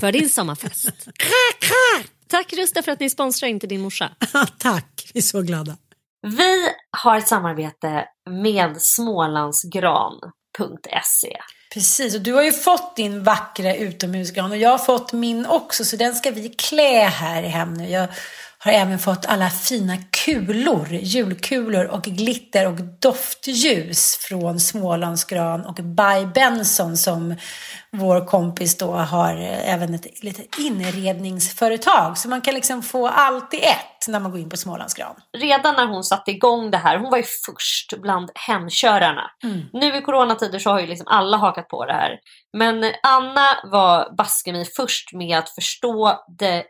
för din sommarfest. Tack Rusta för att ni sponsrar Inte din morsa. Tack, vi är så glada. Vi har ett samarbete med smålandsgran.se. Precis, och du har ju fått din vackra utomhusgran och jag har fått min också så den ska vi klä här i hem nu. Jag har även fått alla fina kulor, julkulor och glitter och doftljus från Smålandsgran och By Benson som vår kompis då har eh, även ett litet inredningsföretag. Så man kan liksom få allt i ett när man går in på Smålandsgran. Redan när hon satte igång det här, hon var ju först bland hemkörarna. Nu i coronatider så har ju liksom alla hakat på det här. Men Anna var baske mig först med att förstå det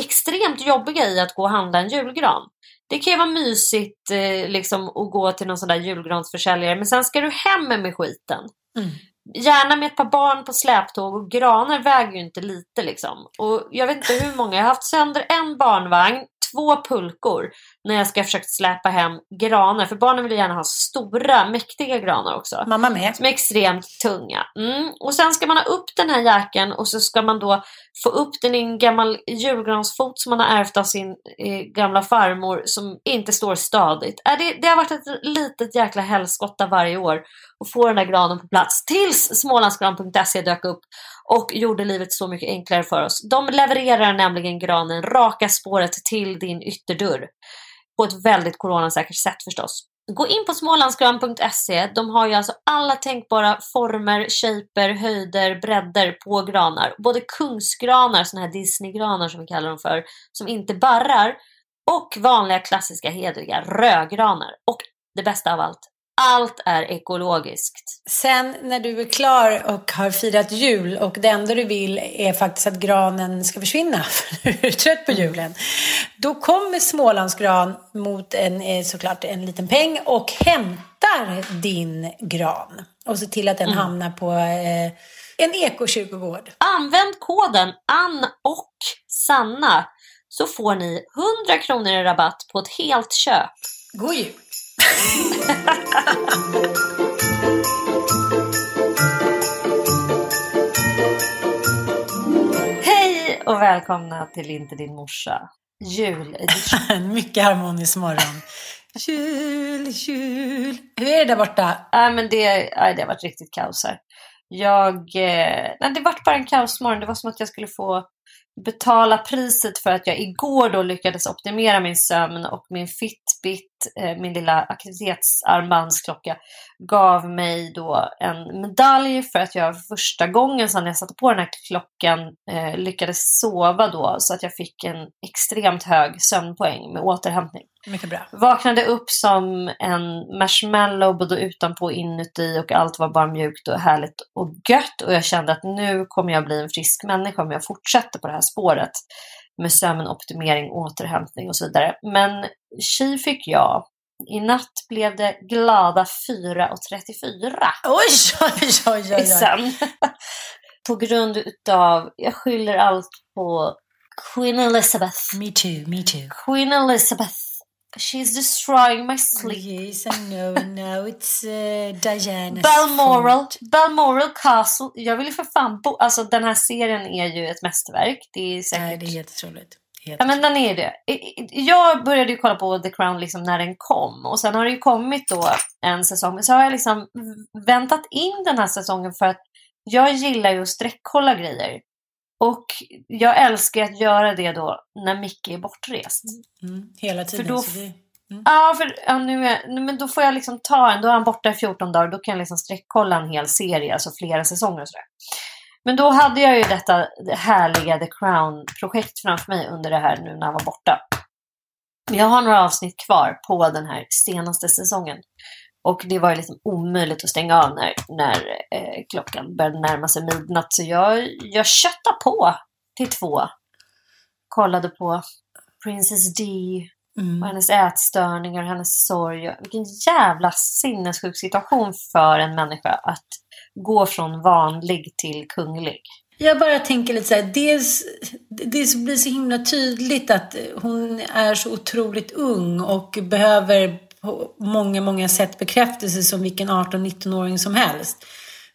extremt jobbiga i att gå och handla en julgran. Det kan ju vara mysigt eh, liksom, att gå till någon sån där julgransförsäljare men sen ska du hem med skiten. Gärna med ett par barn på släptåg och granar väger ju inte lite liksom. Och jag vet inte hur många, jag har haft sönder en barnvagn, två pulkor när jag ska försöka släpa hem granar. För barnen vill gärna ha stora, mäktiga granar också. Mamma med. Som är extremt tunga. Mm. Och sen ska man ha upp den här jäkeln och så ska man då få upp den i en gammal julgransfot som man har ärvt av sin eh, gamla farmor som inte står stadigt. Äh, det, det har varit ett litet jäkla helskotta varje år att få den där granen på plats. Tills smålandsgran.se dök upp och gjorde livet så mycket enklare för oss. De levererar nämligen granen raka spåret till din ytterdörr. På ett väldigt coronasäkert sätt förstås. Gå in på smålandsgran.se. De har ju alltså alla tänkbara former, shaper, höjder, bredder på granar. Både kungsgranar, såna här Disneygranar som vi kallar dem för, som inte barrar. Och vanliga klassiska hederliga rödgranar. Och det bästa av allt, allt är ekologiskt. Sen när du är klar och har firat jul och det enda du vill är faktiskt att granen ska försvinna, för du är trött på julen. Då kommer Smålandsgran mot en, eh, såklart en liten peng och hämtar din gran. Och ser till att den hamnar på eh, En ekokyrkogård. Använd koden Ann och Sanna så får ni 100 kronor i rabatt på ett helt köp. God jul! Hej och välkomna till Inte din morsa. Juledition. En mycket harmonisk morgon. Jul, jul. Hur är det där borta? Nej men det, nej, det har varit riktigt kaos här. Jag, eh, nej, det vart bara en kaosmorgon. Det var som att jag skulle få betala priset för att jag igår då lyckades optimera min sömn och min Fitbit, min lilla aktivitetsarmbandsklocka, gav mig då en medalj för att jag första gången sedan jag satte på den här klockan eh, lyckades sova då så att jag fick en extremt hög sömnpoäng med återhämtning. Mycket bra. Vaknade upp som en marshmallow både utanpå och inuti och allt var bara mjukt och härligt och gött. Och jag kände att nu kommer jag bli en frisk människa om jag fortsätter på det här spåret med sömn, optimering, återhämtning och så vidare. Men tji fick jag. I natt blev det glada 4.34 Oj, oj, oj, i oj. oj. sömn. på grund utav, jag skyller allt på Queen Elizabeth. Me too, me too. Queen Elizabeth. She's destroying my sleep. Yes, I know, I know. It's uh, Diana's Balmoral, fault. Balmoral Castle. Jag vill ju för fan bo... Alltså den här serien är ju ett mästerverk. Det är säkert... Nej, det är helt otroligt. Helt Ja men den är det. Jag började ju kolla på The Crown liksom när den kom och sen har det ju kommit då en säsong. Så har jag liksom väntat in den här säsongen för att jag gillar ju att sträckkolla grejer. Och jag älskar att göra det då när Micke är bortrest. Mm, hela tiden. då- så det, Ja, för ja, nu är, men då får jag liksom ta en, då är han borta i 14 dagar, då kan jag liksom sträckkolla en hel serie, alltså flera säsonger och sådär. Men då hade jag ju detta härliga The Crown-projekt framför mig under det här nu när han var borta. Jag har några avsnitt kvar på den här senaste säsongen. Och det var liksom omöjligt att stänga av när, när eh, klockan började närma sig midnatt. Så jag, jag köttade på till två. Kollade på Princess D mm. och hennes ätstörningar och hennes sorg. Vilken jävla sinnessjuk situation för en människa att gå från vanlig till kunglig. Jag bara tänker lite så här, dels, det blir så himla tydligt att hon är så otroligt ung och behöver på många, många sätt bekräftelse som vilken 18-19-åring som helst.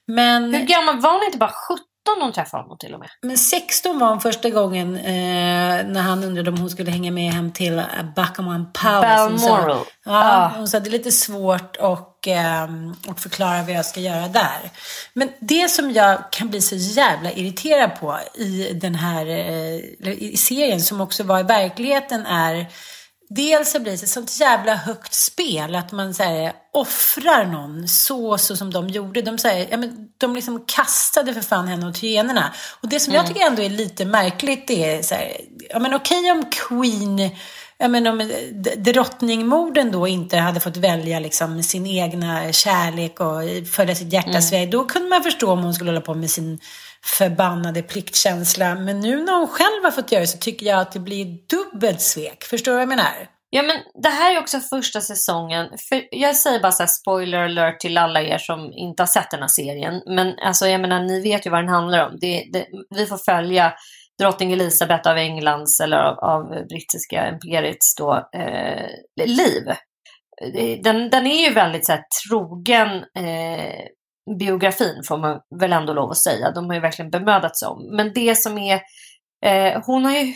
Men, Hur gammal var hon inte? Bara 17 hon träffade honom till och med. men 16 var hon första gången eh, när han undrade om hon skulle hänga med hem till eh, Buckingham Palace. Hon sa- Balmoral. Ja, Ah. hon sa att det är lite svårt och, ehm, och förklara vad jag ska göra där. Men det som jag kan bli så jävla irriterad på i den här eh, i serien som också var i verkligheten är Dels så blir det ett sånt jävla högt spel att man så här, offrar någon så, så som de gjorde. De, så här, ja, men, de liksom kastade för fan henne åt hyenorna. Och det som jag tycker ändå är lite märkligt det är så här, ja men okej om Queen Ja, men om d- drottningmorden då inte hade fått välja liksom sin egna kärlek och följa sitt hjärtas väg, då kunde man förstå om hon skulle hålla på med sin förbannade pliktkänsla. Men nu när hon själv har fått göra det så tycker jag att det blir dubbelt svek. Förstår du vad jag menar? Ja men det här är också första säsongen. För jag säger bara så här spoiler alert till alla er som inte har sett den här serien. Men alltså jag menar ni vet ju vad den handlar om. Det, det, vi får följa drottning Elisabeth av Englands eller av, av brittiska imperiets då, eh, liv. Den, den är ju väldigt så här, trogen eh, biografin får man väl ändå lov att säga. De har ju verkligen bemödat sig om. Men det som är Eh, hon har ju,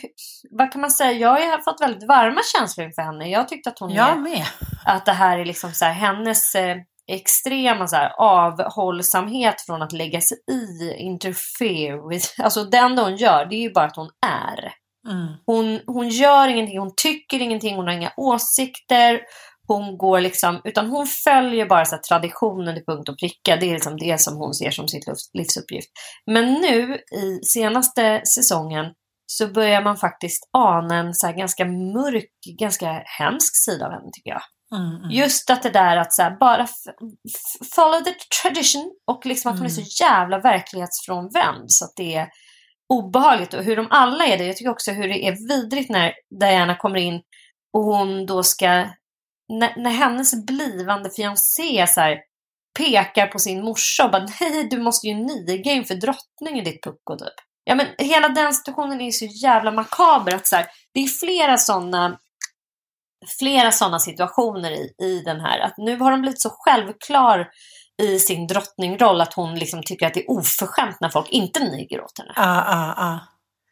vad kan man säga, jag har fått väldigt varma känslor inför henne. Jag tyckte att hon är, Jag med. att det här är liksom så här, hennes eh, extrema så här, avhållsamhet från att lägga sig i, interfere with, alltså det enda hon gör det är ju bara att hon är. Mm. Hon, hon gör ingenting, hon tycker ingenting, hon har inga åsikter. Hon går liksom, utan hon följer bara så traditionen till punkt och pricka. Det är liksom det som hon ser som sitt livs- livsuppgift. Men nu i senaste säsongen så börjar man faktiskt ana en så ganska mörk, ganska hemsk sida av henne tycker jag. Mm, mm. Just att det där att så här, bara follow the tradition och liksom att hon är så jävla verklighetsfrånvänd så att det är obehagligt och hur de alla är det. Jag tycker också hur det är vidrigt när Diana kommer in och hon då ska, när, när hennes blivande fiancé så här, pekar på sin morsa och bara nej du måste ju niga inför drottningen ditt pucko typ. Ja men hela den situationen är så jävla makaber att så här, det är flera sådana flera sådana situationer i, i den här. Att nu har de blivit så självklar i sin drottningroll att hon liksom tycker att det är oförskämt när folk inte niger åt henne. Ah, ah, ah.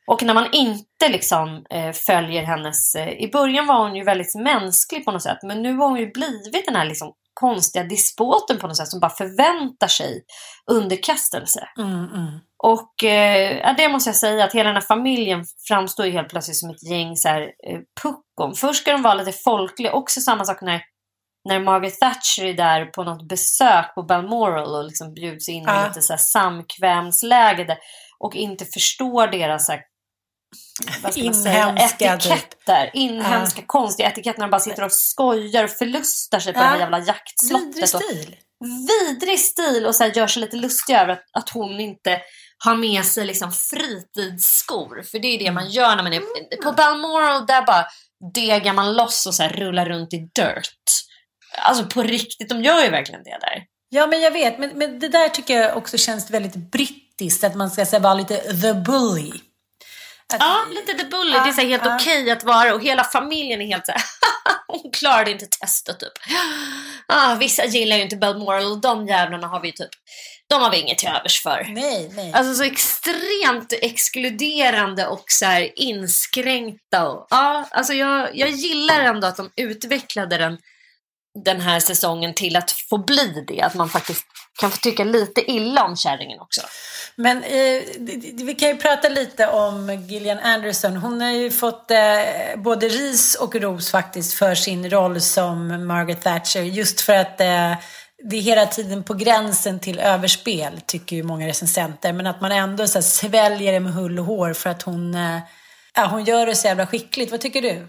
Och när man inte liksom eh, följer hennes... Eh, I början var hon ju väldigt mänsklig på något sätt men nu har hon ju blivit den här liksom konstiga despoten på något sätt som bara förväntar sig underkastelse. Mm, mm. Och eh, det måste jag säga att hela den här familjen framstår ju helt plötsligt som ett gäng så här, eh, puckon. Först ska de vara lite folkliga, också samma sak när, när Margaret Thatcher är där på något besök på Balmoral och liksom bjuds in i lite så här samkvämsläge där, och inte förstår deras så här, Inhemska, typ. etiketter. Inhemska konstiga etiketter när de bara sitter och skojar och förlustar sig på Ja. det här jävla jaktslottet. Vidrig och- stil. vidrig stil och så här gör sig lite lustig över att, att hon inte har med sig liksom fritidsskor. För det är det man gör när man är på Balmoral. Där bara degar man loss och så här rullar runt i dirt. Alltså på riktigt, de gör ju verkligen det där. Ja, men jag vet. Men, men det där tycker jag också känns väldigt brittiskt. Att man ska säga, vara lite the bully. Att, Ja, lite the bully. Ja, det är så här helt ja. okej att vara och hela familjen är helt så här hon klarade inte testet typ. Ah, vissa gillar ju inte Balmoral och de jävlarna har vi typ, de har vi inget till övers för. Nej, nej. Alltså så extremt exkluderande och så här inskränkta. Och, ja, alltså jag, jag gillar ändå att de utvecklade den, den här säsongen till att få bli det. Att man faktiskt kan få tycka lite illa om kärringen också. Men eh, vi kan ju prata lite om Gillian Anderson. Hon har ju fått eh, både ris och ros faktiskt för sin roll som Margaret Thatcher. Just för att eh, det är hela tiden på gränsen till överspel, tycker ju många recensenter. Men att man ändå så här, sväljer det med hull och hår för att hon, eh, ja, hon gör det så jävla skickligt. Vad tycker du?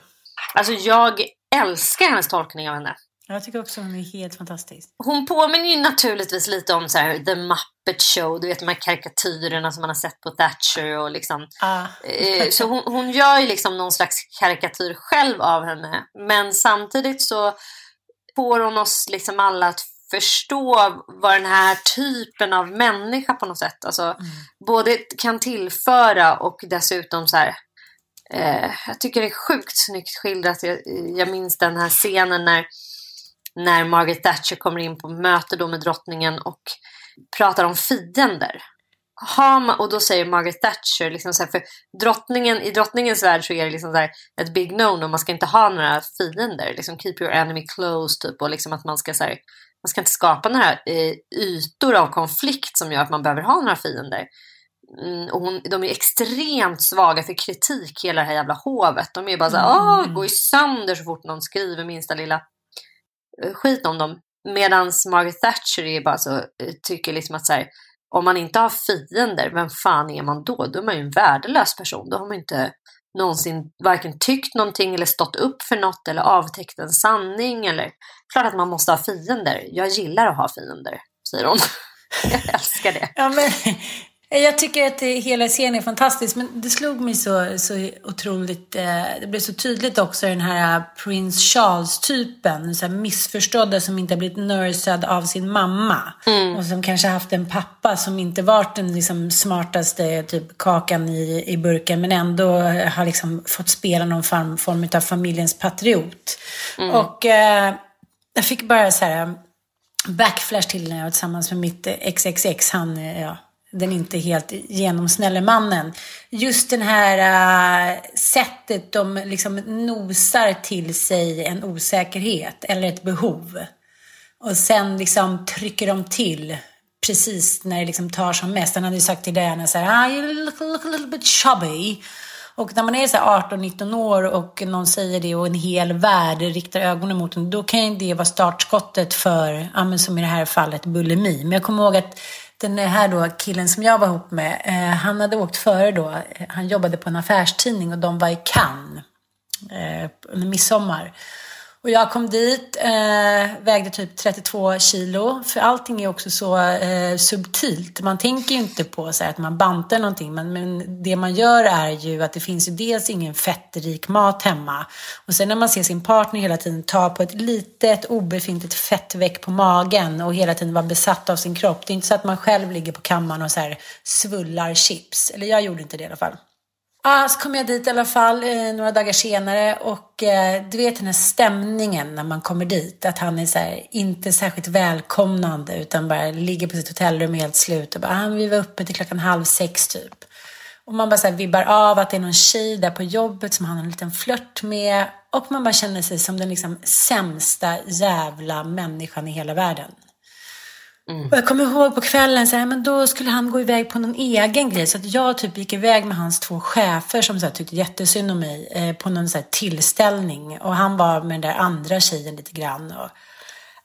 Alltså jag älskar hennes tolkning av henne. Jag tycker också hon är helt fantastisk. Hon påminner ju naturligtvis lite om så här, The Muppet Show, du vet de här karikatyrerna som man har sett på Thatcher och liksom Ah. Eh, Så hon, hon gör ju liksom någon slags karikatyr själv av henne. Men samtidigt så får hon oss liksom alla att förstå vad den här typen av människa på något sätt alltså, både kan tillföra och dessutom så här. Eh, jag tycker det är sjukt snyggt skildrat. Jag, jag minns den här scenen när, när Margaret Thatcher kommer in på möte då med drottningen och pratar om fiender har och då säger Margaret Thatcher, liksom så här, för drottningen, i drottningens värld så är det liksom så här, ett big no-no, man ska inte ha några fiender, liksom keep your enemy close typ, och liksom att man ska så här, man ska inte skapa några eh, ytor av konflikt som gör att man behöver ha några fiender. Mm, och hon, de är extremt svaga för kritik, hela det här jävla hovet. De är bara så här, åh, går ju sönder så fort någon skriver minsta lilla eh, skit om dem. Medan Margaret Thatcher är bara så, eh, tycker liksom att så här, om man inte har fiender, vem fan är man då? Då är man ju en värdelös person. Då har man inte någonsin varken tyckt någonting eller stått upp för något eller avtäckt en sanning. Eller... Klart att man måste ha fiender. Jag gillar att ha fiender, säger hon. Jag älskar det. Ja, men, jag tycker att hela serien är fantastisk, men det slog mig så, så otroligt... Eh, det blev så tydligt också den här Prince Charles-typen. Så här missförstådda som inte har blivit nursad av sin mamma. Och som kanske haft en pappa som inte varit den liksom, smartaste typ, kakan i, i burken, men ändå har liksom, fått spela någon form, form av familjens patriot. Och eh, jag fick bara så här backflash till när jag var tillsammans med mitt eh, XXX, han, eh, ja, den inte helt genomsnälle mannen. Just den här äh, sättet de liksom nosar till sig en osäkerhet eller ett behov. Och sen liksom trycker de till precis när det liksom tar som mest. Han hade ju sagt till Diana så här, ah, you look, look a little bit chubby. Och när man är så 18-19 år och någon säger det och en hel värld riktar ögonen mot en, då kan ju det vara startskottet för, ja men som i det här fallet, bulimi. Men jag kommer ihåg att den här då killen som jag var ihop med, eh, han hade åkt före då, han jobbade på en affärstidning och de var i Cannes eh, under midsommar. Och jag kom dit, eh, vägde typ 32 kilo. För allting är också så eh, subtilt. Man tänker ju inte på så här, att man bantar någonting. Men, men det man gör är ju att det finns ju dels ingen fettrik mat hemma. Och sen när man ser sin partner hela tiden ta på ett litet obefintligt fettveck på magen och hela tiden vara besatt av sin kropp. Det är inte så att man själv ligger på kammaren och så här svullar chips. Eller jag gjorde inte det i alla fall. Ah, så kom jag dit i alla fall eh, några dagar senare och eh, du vet den här stämningen när man kommer dit. Att han är så här, inte särskilt välkomnande utan bara ligger på sitt hotellrum helt slut och bara, ah, vi var uppe till klockan halv sex typ. Och man bara så här vibbar av att det är någon tjej där på jobbet som han har en liten flört med. Och man bara känner sig som den liksom sämsta jävla människan i hela världen. Mm. Och jag kommer ihåg på kvällen, så här, men då skulle han gå iväg på någon egen grej. Så att jag typ gick iväg med hans två chefer som så här, tyckte jättesynd om mig eh, på någon så här, tillställning. Och han var med den där andra tjejen lite grann. Och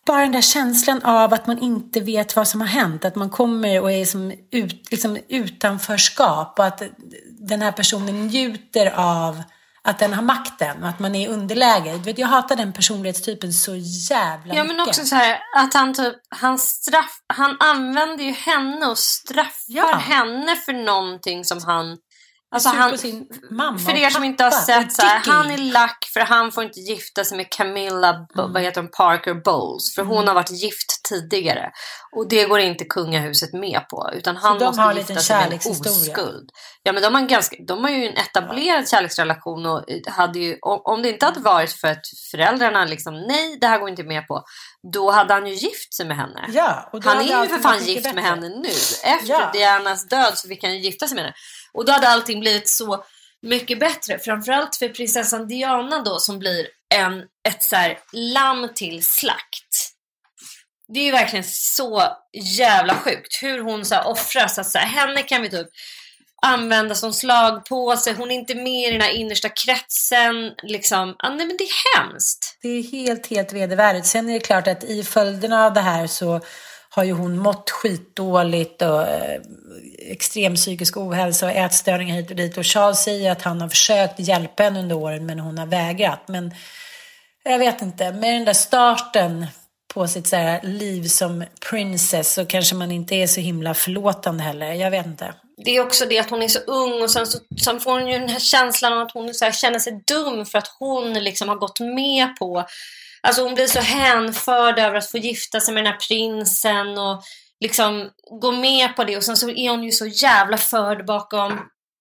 bara den där känslan av att man inte vet vad som har hänt. Att man kommer och är som ut, liksom utanförskap. Och att den här personen njuter av att den har makten och att man är i underläge. Du vet, jag hatar den personlighetstypen så jävla ja, mycket. men också så här, att han typ, han straff, han använder ju henne och straffar Ja. henne för någonting som han Alltså han, för er som inte har sett så här, han är lack för han får inte gifta sig med Camilla, Mm. vad heter hon, Parker Bowles. För hon har varit gift tidigare. Och det går inte kungahuset med på. Utan han måste har gifta sig med en oskuld. Ja men de har, en ganska, de har ju en etablerad kärleksrelation. Och hade ju, om, det inte hade varit för att föräldrarna liksom, nej det här går inte med på. Då hade han ju gift sig med henne. Ja, Han är ju för fan gift med bättre. henne nu. Efter Ja. Dianas död så fick han ju gifta sig med henne. Och då hade allting blivit så mycket bättre. Framförallt för prinsessan Diana då som blir en, ett så här lamm till slakt. Det är ju verkligen så jävla sjukt hur hon så här offras. Att så här, henne kan vi typ använda som slagpåse. Hon är inte med i den här innersta kretsen. Liksom. Ah, nej men det är hemskt. Det är helt, helt vedervärdigt. Sen är det klart att i följderna av det här så har ju hon mått skitdåligt och eh, extrem psykisk ohälsa och ätstörningar hit och dit. Och Charles säger att han har försökt hjälpa henne under åren men hon har vägrat. Men jag vet inte, med den där starten på sitt så här, liv som princess så kanske man inte är så himla förlåtande heller. Jag vet inte. det är också det att hon är så ung och sen, så, sen får hon ju den här känslan av att hon så här känner sig dum för att hon liksom har gått med på Alltså hon blir så hänförd över att få gifta sig med den här prinsen och liksom gå med på det och sen så är hon ju så jävla förd bakom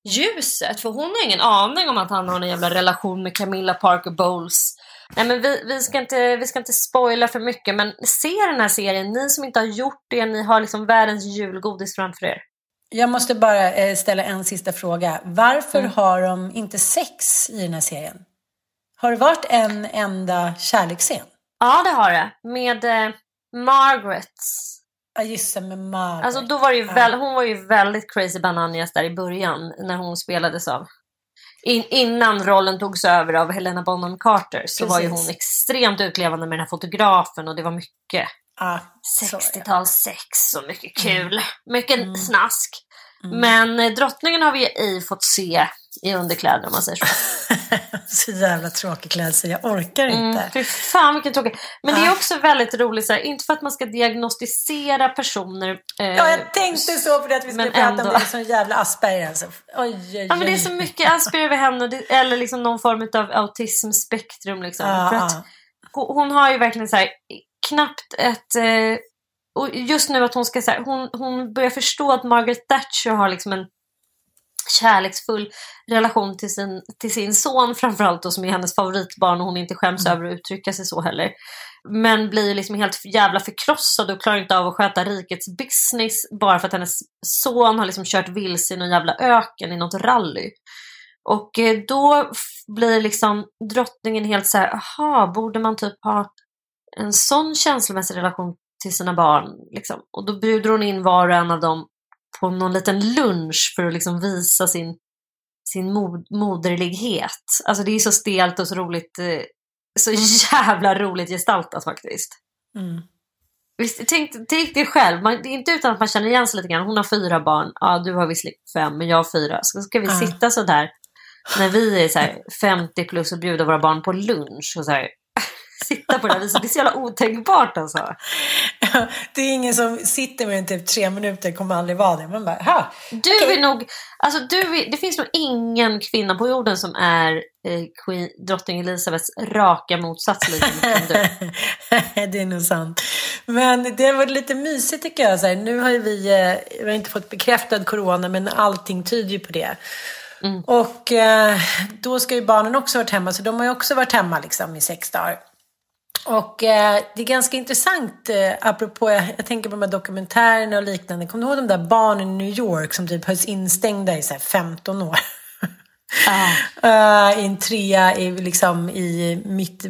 ljuset för hon har ingen aning om att han har en jävla relation med Camilla Parker Bowles. Nej men vi, vi, ska inte, vi ska inte spoila för mycket men se den här serien, ni som inte har gjort det, ni har liksom världens julgodis framför er. Jag måste bara eh, ställa en sista fråga. Varför Mm. har de inte sex i den här serien? Har det varit en enda kärleksscen? Ja, det har det. Med eh, Margaret. Ja, just det, med Margaret. Alltså, då var det ju väl, hon var ju väldigt crazy bananas där i början när hon spelades av. In, innan rollen togs över av Helena Bonham Carter så var ju Precis. hon extremt utlevande med den här fotografen och det var mycket är det. 60-talssex och mycket kul. Mycket Mm. snask. Men eh, drottningen har vi ju ej fått se i underkläder om man säger så. så jävla tråkig klädsel, jag orkar Mm, inte. fy fan vilken tråkig. Men det är Ah. också väldigt roligt, så här, inte för att man ska diagnostisera personer. eh, Ja, jag tänkte så för att vi skulle prata ändå. om det. Som jävla Asperger alltså. Oj, oj, Ja, men det är oj. så mycket Asperger över henne, eller liksom någon form av autismspektrum. Liksom. Ja, för att ja. hon, hon har ju verkligen så här, knappt ett... Eh, och just nu att hon ska så här, hon, hon börjar förstå att Margaret Thatcher har liksom en kärleksfull relation till sin, till sin son framförallt då, som är hennes favoritbarn och hon inte skäms Mm. över att uttrycka sig så heller. Men blir liksom helt jävla förkrossad och klarar inte av att sköta rikets business bara för att hennes son har liksom kört vilse i någon jävla öken i något rally. Och eh, då blir liksom drottningen helt så här, aha, borde man typ ha en sån känslomässig relation till sina barn? Liksom? Och då bjuder hon in var och en av dem på någon liten lunch för att liksom visa sin, sin mod, moderlighet. Alltså det är så stelt och så roligt, eh, så jävla roligt gestaltat faktiskt. Mm. Visst, tänk, tänk dig själv, man, det är inte utan att man känner igen sig lite grann. Hon har fyra barn, ja du har visserligen fem, men jag har fyra. Så ska vi Ja. sitta så där när vi är så här 50 plus och bjuda våra barn på lunch och så här, sitta på det här viset. Det är så jävla otänkbart alltså. det är ingen som sitter med den typ tre minuter, kommer aldrig vara det. Man bara, ha. Du okay. är nog, alltså du är, det finns nog ingen kvinna på jorden som är eh, Queen, drottning Elisabeths raka motsats lika mycket som du. det är nog sant. Men det har varit lite mysigt tycker jag. Så här, nu har vi, eh, vi har inte fått bekräftad corona, men allting tyder ju på det. Mm. Och eh, då ska ju barnen också varit hemma, så de har ju också varit hemma liksom i sex dagar. Och eh, det är ganska intressant, eh, apropå, jag, jag, tänker på de här dokumentärerna och liknande. Kommer du ihåg de där barnen i New York som typ hölls instängda i så 15 år? Uh, I en trea i, liksom, i mitt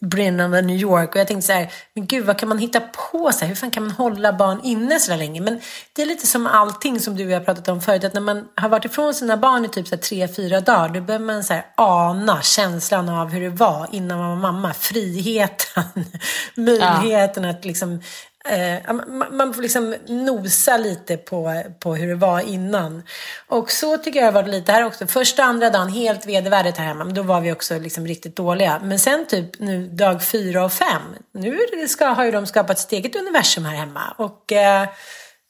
brinnande New York. Och jag tänkte så här, men gud vad kan man hitta på? Så här, hur fan kan man hålla barn inne så där länge? Men det är lite som allting som du och jag har pratat om förut. Att när man har varit ifrån sina barn i typ så här, tre, fyra dagar. Då behöver man så här, ana känslan av hur det var innan man var mamma. Friheten, möjligheten ja. att liksom Eh, man får liksom nosa lite på, på hur det var innan. Och så tycker jag det har varit lite här också. Första andra dagen helt vedervärdigt här hemma. Men då var vi också liksom riktigt dåliga. Men sen typ nu dag fyra och fem. Nu ska, har ju de skapat sitt eget universum här hemma. Och eh,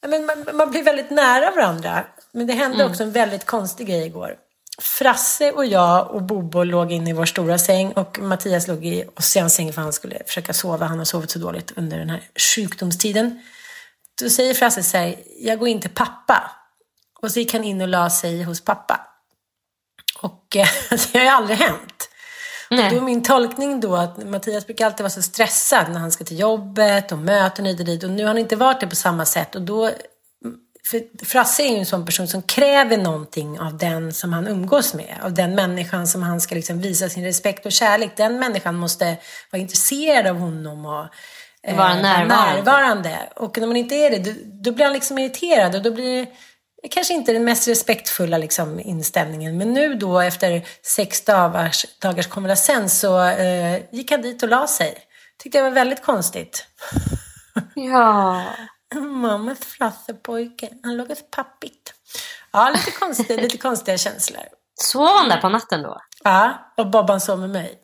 men man, man, blir väldigt nära varandra. Men det hände mm. också en väldigt konstig grej igår. Frasse och jag och Bobo låg inne i vår stora säng och Mattias låg i säng för han skulle försöka sova. Han har sovit så dåligt under den här sjukdomstiden. Då säger Frasse så här, jag går in till pappa. Och så gick han in och la sig hos pappa. Och eh, det har ju aldrig hänt. Nej. Och då är min tolkning då att Mattias brukar alltid vara så stressad när han ska till jobbet och möten hit och dit. Och nu har han inte varit det på samma sätt. Och då för Frasse är ju en sån person som kräver någonting av den som han umgås med. Av den människan som han ska liksom visa sin respekt och kärlek. Den människan måste vara intresserad av honom och eh, vara närvarande. närvarande. Och när man inte är det, då, då blir han liksom irriterad och då blir det kanske inte den mest respektfulla liksom, inställningen. Men nu då efter sex dagars, dagars konvalescens så eh, gick han dit och la sig. Tyckte jag var väldigt konstigt. Ja. Mammas flassepojke. Han låg hos pappit. Ja, lite, konstig, lite konstiga känslor. Sov han där på natten då? Ja, och Bobban sov med mig.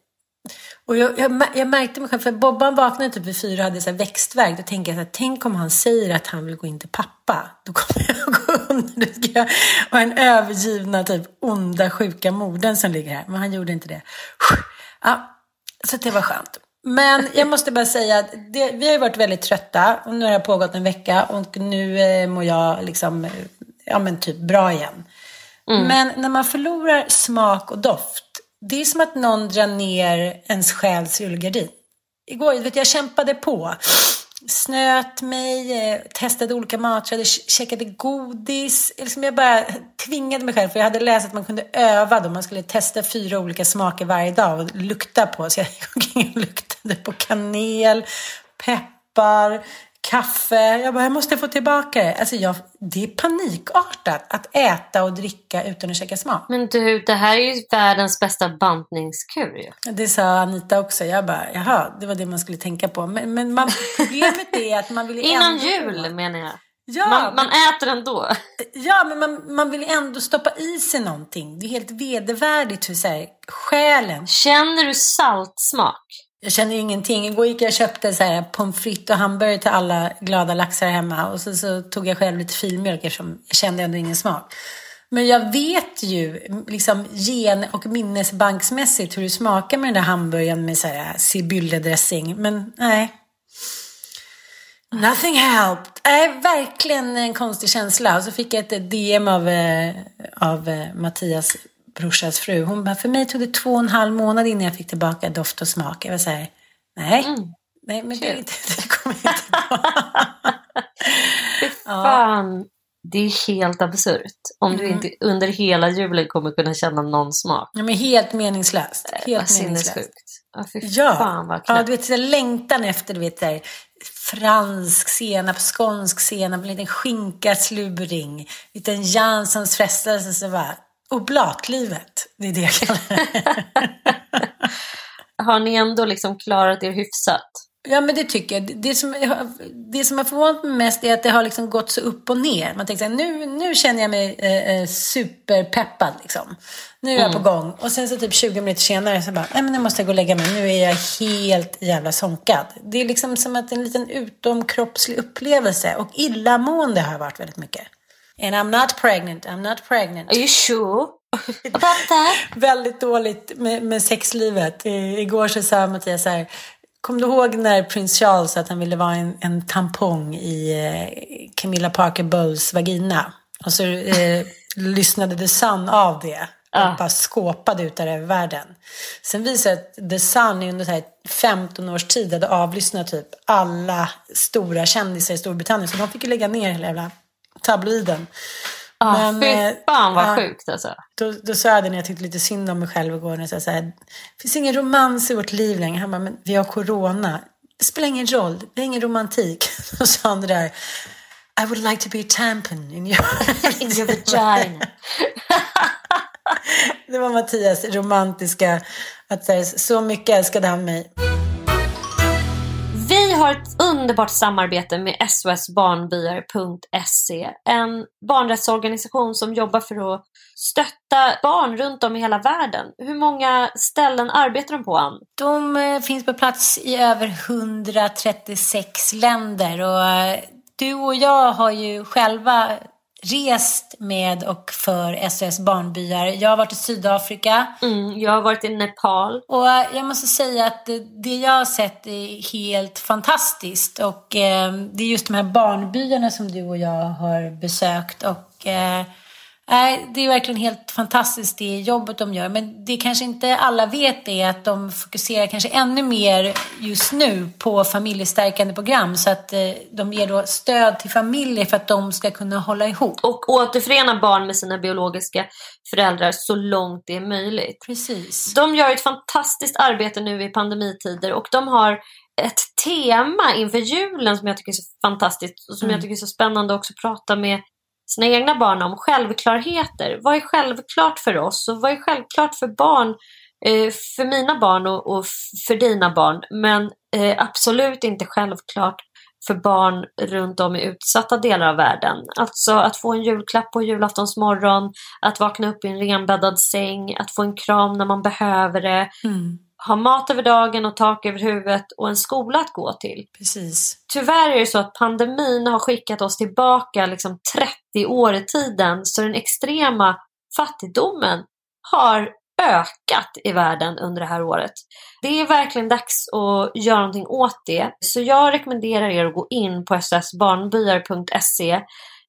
Och jag, jag, jag märkte mig själv, för Bobban vaknade typ vid fyra och hade så här växtverk. Då tänker jag så här, tänk om han säger att han vill gå in till pappa. Då kommer jag gå under. Då ska jag vara den övergivna, typ onda, sjuka modern som ligger här. Men han gjorde inte det. Ja, så det var skönt. Men jag måste bara säga att det, vi har ju varit väldigt trötta. Och nu har det pågått en vecka och nu eh, mår jag liksom, ja men typ bra igen. Mm. Men när man förlorar smak och doft, det är som att någon drar ner ens själs rullgardin. Igår, vet jag kämpade på snöt mig, eh, testade olika maträtter, käkade godis. Liksom jag bara tvingade mig själv, för jag hade läst att man kunde öva då. Man skulle testa fyra olika smaker varje dag och lukta på. Så jag luktade på kanel, peppar, kaffe. Jag bara, jag måste få tillbaka det. Alltså jag, det är panikartat att äta och dricka utan att käka smak. Men du, det här är ju världens bästa bantningskur ju. Det sa Anita också. Jag bara, jaha, det var det man skulle tänka på. Men, men man, problemet är att man vill Innan ändå... jul menar jag. Ja, man, man äter ändå. Ja, men man, man vill ändå stoppa i sig någonting. Det är helt vedervärdigt hur så här, själen... Känner du saltsmak? Jag känner ingenting. Igår gick jag och köpte så här pommes frites och hamburgare till alla glada laxar hemma. Och så, så tog jag själv lite filmjölk eftersom jag kände ändå ingen smak. Men jag vet ju liksom gen och minnesbanksmässigt hur det smakar med den där hamburgaren med så här sibylledressing. Men nej. Nothing helped. Nej, verkligen en konstig känsla. Och så fick jag ett DM av, eh, av eh, Mattias brorsas fru. Hon bara, för mig tog det två och en halv månad innan jag fick tillbaka doft och smak. Jag var så här, nej, mm. nej men det, det kommer jag inte på. Fan, det är helt absurt. Om mm. du inte under hela julen kommer kunna känna någon smak. Ja, men helt meningslöst. Helt vad meningslöst. Ja, ja. Fan, vad ja, du vet, så längtan efter du vet, där, fransk senap, skånsk senap, en liten skinka sluring, en liten Janssons frestelse. Så bara, Oblatlivet, det är det jag kallar det. Har ni ändå liksom klarat er hyfsat? Ja, men det tycker jag. Det som, det som har förvånat mig mest är att det har liksom gått så upp och ner. Man tänker så här, nu, nu känner jag mig eh, eh superpeppad liksom. Nu är jag mm. på gång. Och sen så typ 20 minuter senare så bara, nej men nu måste jag gå och lägga mig. Nu är jag helt jävla sonkad. Det är liksom som att en liten utomkroppslig upplevelse. Och illamående har jag varit väldigt mycket. And I'm not pregnant, I'm not pregnant. Are you sure? About that? väldigt dåligt med, med sexlivet. I, igår så sa Mattias så här, Kommer du ihåg när prins Charles sa att han ville vara en, en tampong i eh, Camilla Parker Bowles vagina? Och så eh, lyssnade The Sun av det. Och ah. bara skåpade ut där över världen. Sen visade det att The Sun under här 15 års tid hade avlyssnat typ alla stora kändisar i Storbritannien. Så de fick ju lägga ner hela jävla tabloiden. Ah, Men, fy eh, fan vad äh, sjukt alltså. Då, då sa jag det när jag tyckte lite synd om mig själv igår. När jag sa det finns ingen romans i vårt liv längre. Han bara, men vi har corona. Det spelar ingen roll, det är ingen romantik. Då sa han det där. I would like to be a tampon in your, in your vagina. det var Mattias romantiska, att så mycket älskade han mig har ett underbart samarbete med SOSbarnbyar.se. En barnrättsorganisation som jobbar för att stötta barn runt om i hela världen. Hur många ställen arbetar de på, Ann? De eh, finns på plats i över 136 länder och eh, du och jag har ju själva rest med och för SOS Barnbyar. Jag har varit i Sydafrika. Mm, jag har varit i Nepal. Och jag måste säga att det, jag har sett är helt fantastiskt. Och eh, det är just de här barnbyarna som du och jag har besökt. Och eh, Nej, det är verkligen helt fantastiskt det jobbet de gör. Men det kanske inte alla vet är att de fokuserar kanske ännu mer just nu på familjestärkande program. Så att eh, de ger då stöd till familjer för att de ska kunna hålla ihop. Och återförena barn med sina biologiska föräldrar så långt det är möjligt. Precis. De gör ett fantastiskt arbete nu i pandemitider och de har ett tema inför julen som jag tycker är så fantastiskt och som mm. jag tycker är så spännande också att prata med sina egna barn om självklarheter. Vad är självklart för oss och vad är självklart för barn, eh, för mina barn och, för dina barn, men eh, absolut inte självklart för barn runt om i utsatta delar av världen. Alltså att få en julklapp på julaftonsmorgon, att vakna upp i en renbäddad säng, att få en kram när man behöver det. Mm ha mat över dagen och tak över huvudet och en skola att gå till. Precis. Tyvärr är det så att pandemin har skickat oss tillbaka liksom 30 år i åretiden, så den extrema fattigdomen har ökat i världen under det här året. Det är verkligen dags att göra någonting åt det. Så jag rekommenderar er att gå in på ssbarnbyar.se,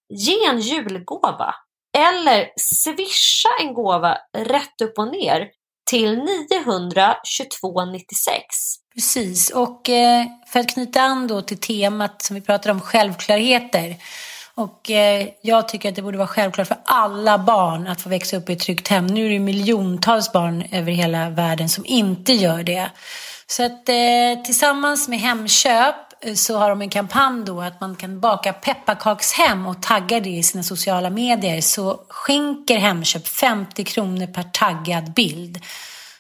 ge en julgåva eller swisha en gåva rätt upp och ner till 922,96. Precis, och eh, för att knyta an då till temat som vi pratade om, självklarheter. Och eh, jag tycker att det borde vara självklart för alla barn att få växa upp i ett tryggt hem. Nu är det miljontals barn över hela världen som inte gör det. Så att eh, tillsammans med Hemköp eh, så har de en kampanj då att man kan baka pepparkakshem och tagga det i sina sociala medier så skänker Hemköp 50 kronor per taggad bild.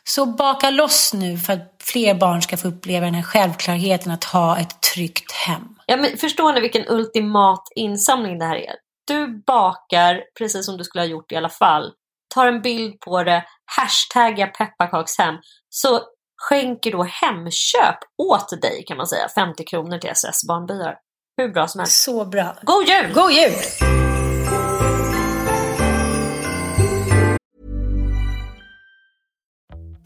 Så baka loss nu för att fler barn ska få uppleva den här självklarheten att ha ett tryggt hem. Ja, men förstår ni vilken ultimat insamling det här är? Du bakar precis som du skulle ha gjort i alla fall. Tar en bild på det, hashtaggar pepparkakshem. Så skänker då Hemköp åt dig kan man säga 50 kronor till SS Barnbyar. Hur bra som helst. Så bra. God jul! God jul!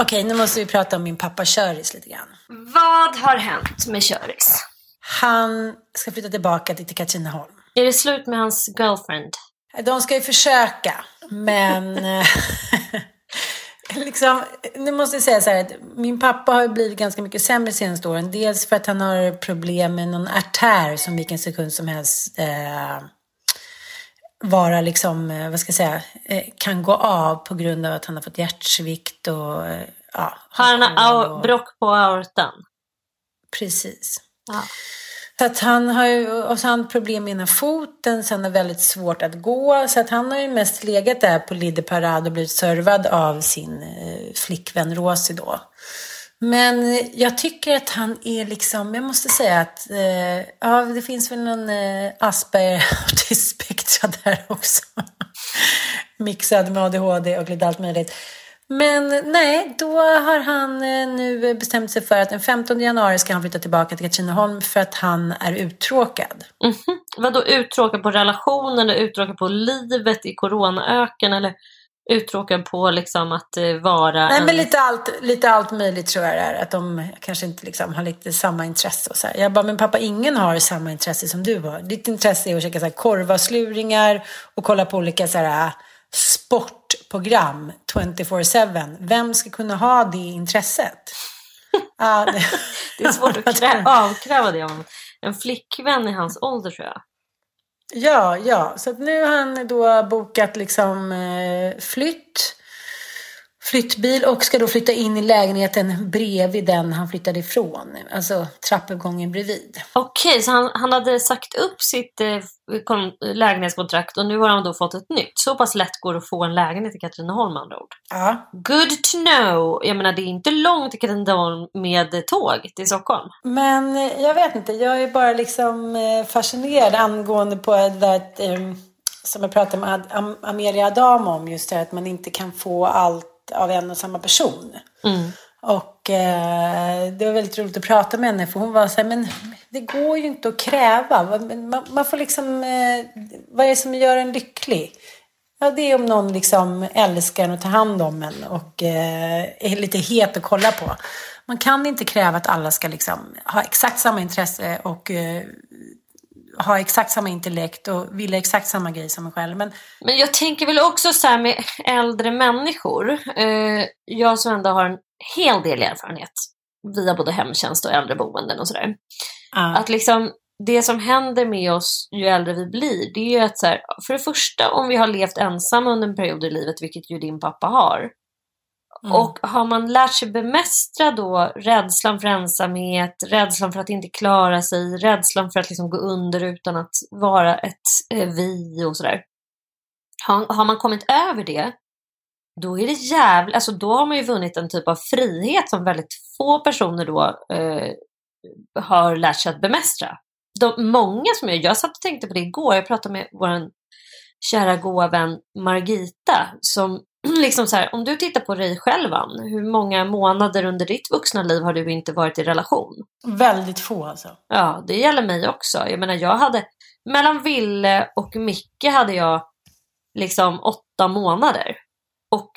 Okej, nu måste vi prata om min pappa Köris lite grann. Vad har hänt med Köris? Han ska flytta tillbaka till Katrineholm. Är det slut med hans girlfriend? De ska ju försöka, men... eh, liksom, nu måste jag säga så här att min pappa har blivit ganska mycket sämre senaste åren. Dels för att han har problem med någon artär som vilken sekund som helst eh, vara liksom, eh, vad ska jag säga, eh, kan gå av på grund av att han har fått hjärtsvikt och eh, ja. Har han och- brock på aortan? Precis. Ja. Så att han har ju, och så har han problem med ena foten, så han har väldigt svårt att gå. Så att han har ju mest legat där på Lide Parade och blivit servad av sin flickvän Rosie då. Men jag tycker att han är liksom, jag måste säga att eh, ja, det finns väl någon eh, Asperger autismspektra där också. Mixad med ADHD och lite allt möjligt. Men nej, då har han eh, nu bestämt sig för att den 15 januari ska han flytta tillbaka till Katrineholm för att han är uttråkad. Mhm. Vadå uttråkad på relationen, eller uttråkad på livet i coronaöken eller uttråkad på liksom att eh, vara Nej, en... men lite allt, lite allt möjligt tror jag det är. Att de kanske inte liksom har lite samma intresse. Och så här. Jag bara, men pappa, ingen har samma intresse som du har. Ditt intresse är att käka så här korvasluringar och kolla på olika så här, sportprogram 24-7. Vem ska kunna ha det intresset? Det... Det är svårt att krä- avkräva det av en flickvän i hans ålder tror jag. Ja, ja. Så att nu har han då bokat liksom eh, flytt. Flyttbil och ska då flytta in i lägenheten bredvid den han flyttade ifrån. Alltså trappuppgången bredvid. Okej, så han, han hade sagt upp sitt eh, kon- lägenhetskontrakt och nu har han då fått ett nytt. Så pass lätt går det att få en lägenhet i Katrineholm med andra ord. Ja. Good to know! Jag menar det är inte långt till Katrineholm med tåg till Stockholm. Men eh, jag vet inte, jag är bara liksom eh, fascinerad angående på det där att, eh, som jag pratade med Ad- Am- Amelia Adam om, just det här att man inte kan få allt av en och samma person. Mm. Och eh, det var väldigt roligt att prata med henne för hon var så här, men det går ju inte att kräva. Man, man får liksom, eh, vad är det som gör en lycklig? Ja, det är om någon liksom älskar en och tar hand om en och eh, är lite het att kolla på. Man kan inte kräva att alla ska liksom ha exakt samma intresse och eh, ha exakt samma intellekt och vilja exakt samma grej som en själv. Men Men jag tänker väl också så här med äldre människor. Eh, jag som ändå har en hel del erfarenhet via både hemtjänst och äldreboenden och sådär. ja, Att liksom det som händer med oss ju äldre vi blir, det är ju att så här, för det första om vi har levt ensamma under en period i livet, vilket ju din pappa har. Mm. Och har man lärt sig bemästra då rädslan för ensamhet, rädslan för att inte klara sig, rädslan för att liksom gå under utan att vara ett eh, vi och sådär. Har, har man kommit över det, då är det jävligt, alltså då har man ju vunnit en typ av frihet som väldigt få personer då eh, har lärt sig att bemästra. De, många som jag, jag satt och tänkte på det igår, jag pratade med vår kära goa vän Margita som liksom så här, om du tittar på dig själv Ann, hur många månader under ditt vuxna liv har du inte varit i relation? Väldigt få alltså. Ja, det gäller mig också. Jag menar, jag hade mellan Ville och Micke hade jag liksom åtta månader. Och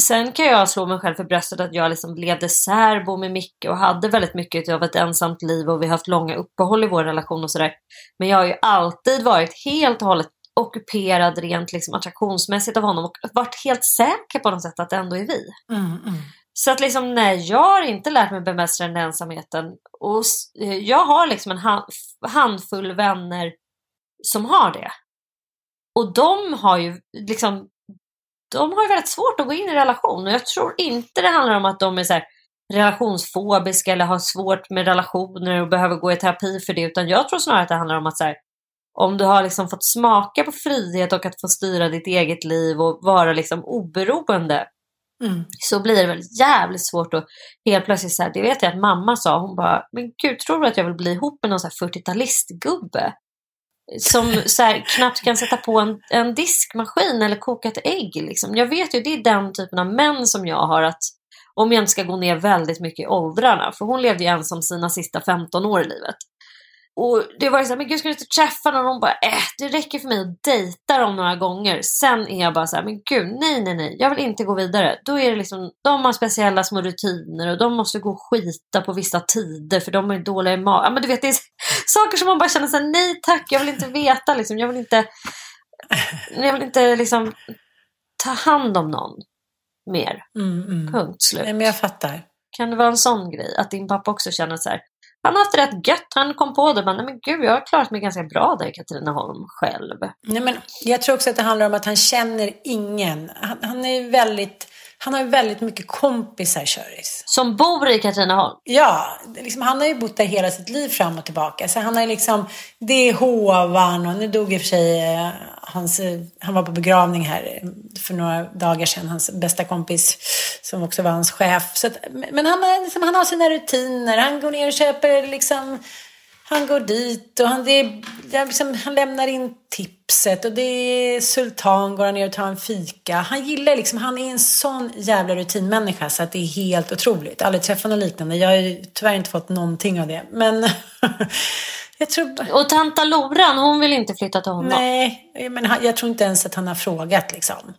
sen kan jag slå mig själv för bröstet att jag liksom levde särbo med Micke och hade väldigt mycket av ett ensamt liv och vi har haft långa uppehåll i vår relation och sådär. Men jag har ju alltid varit helt och hållet ockuperad rent liksom attraktionsmässigt av honom och varit helt säker på något sätt att det ändå är vi. Mm, mm. Så att liksom, nej, jag har inte lärt mig bemästra den ensamheten. Och jag har liksom en hand, handfull vänner som har det. Och de har ju liksom, de har ju väldigt svårt att gå in i relation. Och jag tror inte det handlar om att de är så här relationsfobiska eller har svårt med relationer och behöver gå i terapi för det. Utan jag tror snarare att det handlar om att så här, om du har liksom fått smaka på frihet och att få styra ditt eget liv och vara liksom oberoende Mm. så blir det väl jävligt svårt att helt plötsligt så här, det vet jag att mamma sa, hon bara, men gud tror du att jag vill bli ihop med någon så här 40-talistgubbe? Som så här, knappt kan sätta på en, en diskmaskin eller koka ett ägg. Liksom. Jag vet ju, det är den typen av män som jag har att om jag inte ska gå ner väldigt mycket i åldrarna, för hon levde ju ensam sina sista 15 år i livet. Och det var ju såhär, men gud ska du inte träffa någon? Och hon bara, äh, det räcker för mig att dejta dem några gånger. Sen är jag bara såhär, men gud, nej, nej, nej, jag vill inte gå vidare. Då är det liksom, de har speciella små rutiner och de måste gå och skita på vissa tider för de är dåliga i magen. Ja, men du vet, det är saker som man bara känner såhär, nej tack, jag vill inte veta liksom. Jag vill inte, jag vill inte liksom ta hand om någon mer. Mm, mm. Punkt slut. Nej, men jag fattar. Kan det vara en sån grej? Att din pappa också känner så här, han har haft det rätt gött. Han kom på det. Men, nej, men gud, jag har klarat mig ganska bra där i Katrineholm själv. Nej, men jag tror också att det handlar om att han känner ingen. Han, han är väldigt... Han har ju väldigt mycket kompisar, Köris. Som bor i Katrineholm? Ja, liksom, han har ju bott där hela sitt liv fram och tillbaka. Så han har liksom, det är hovan och nu dog i och för sig eh, hans, eh, han var på begravning här eh, för några dagar sedan, hans bästa kompis som också var hans chef. Så att, men han har, liksom, han har sina rutiner, han går ner och köper liksom han går dit och han, det är, liksom, han lämnar in tipset och det är sultan går han ner och tar en fika. Han gillar liksom, han är en sån jävla rutinmänniska så att det är helt otroligt. Aldrig träffat något liknande. Jag har ju tyvärr inte fått någonting av det. Men jag tror... Och tanta Loran, hon vill inte flytta till honom? Nej, men jag tror inte ens att han har frågat liksom.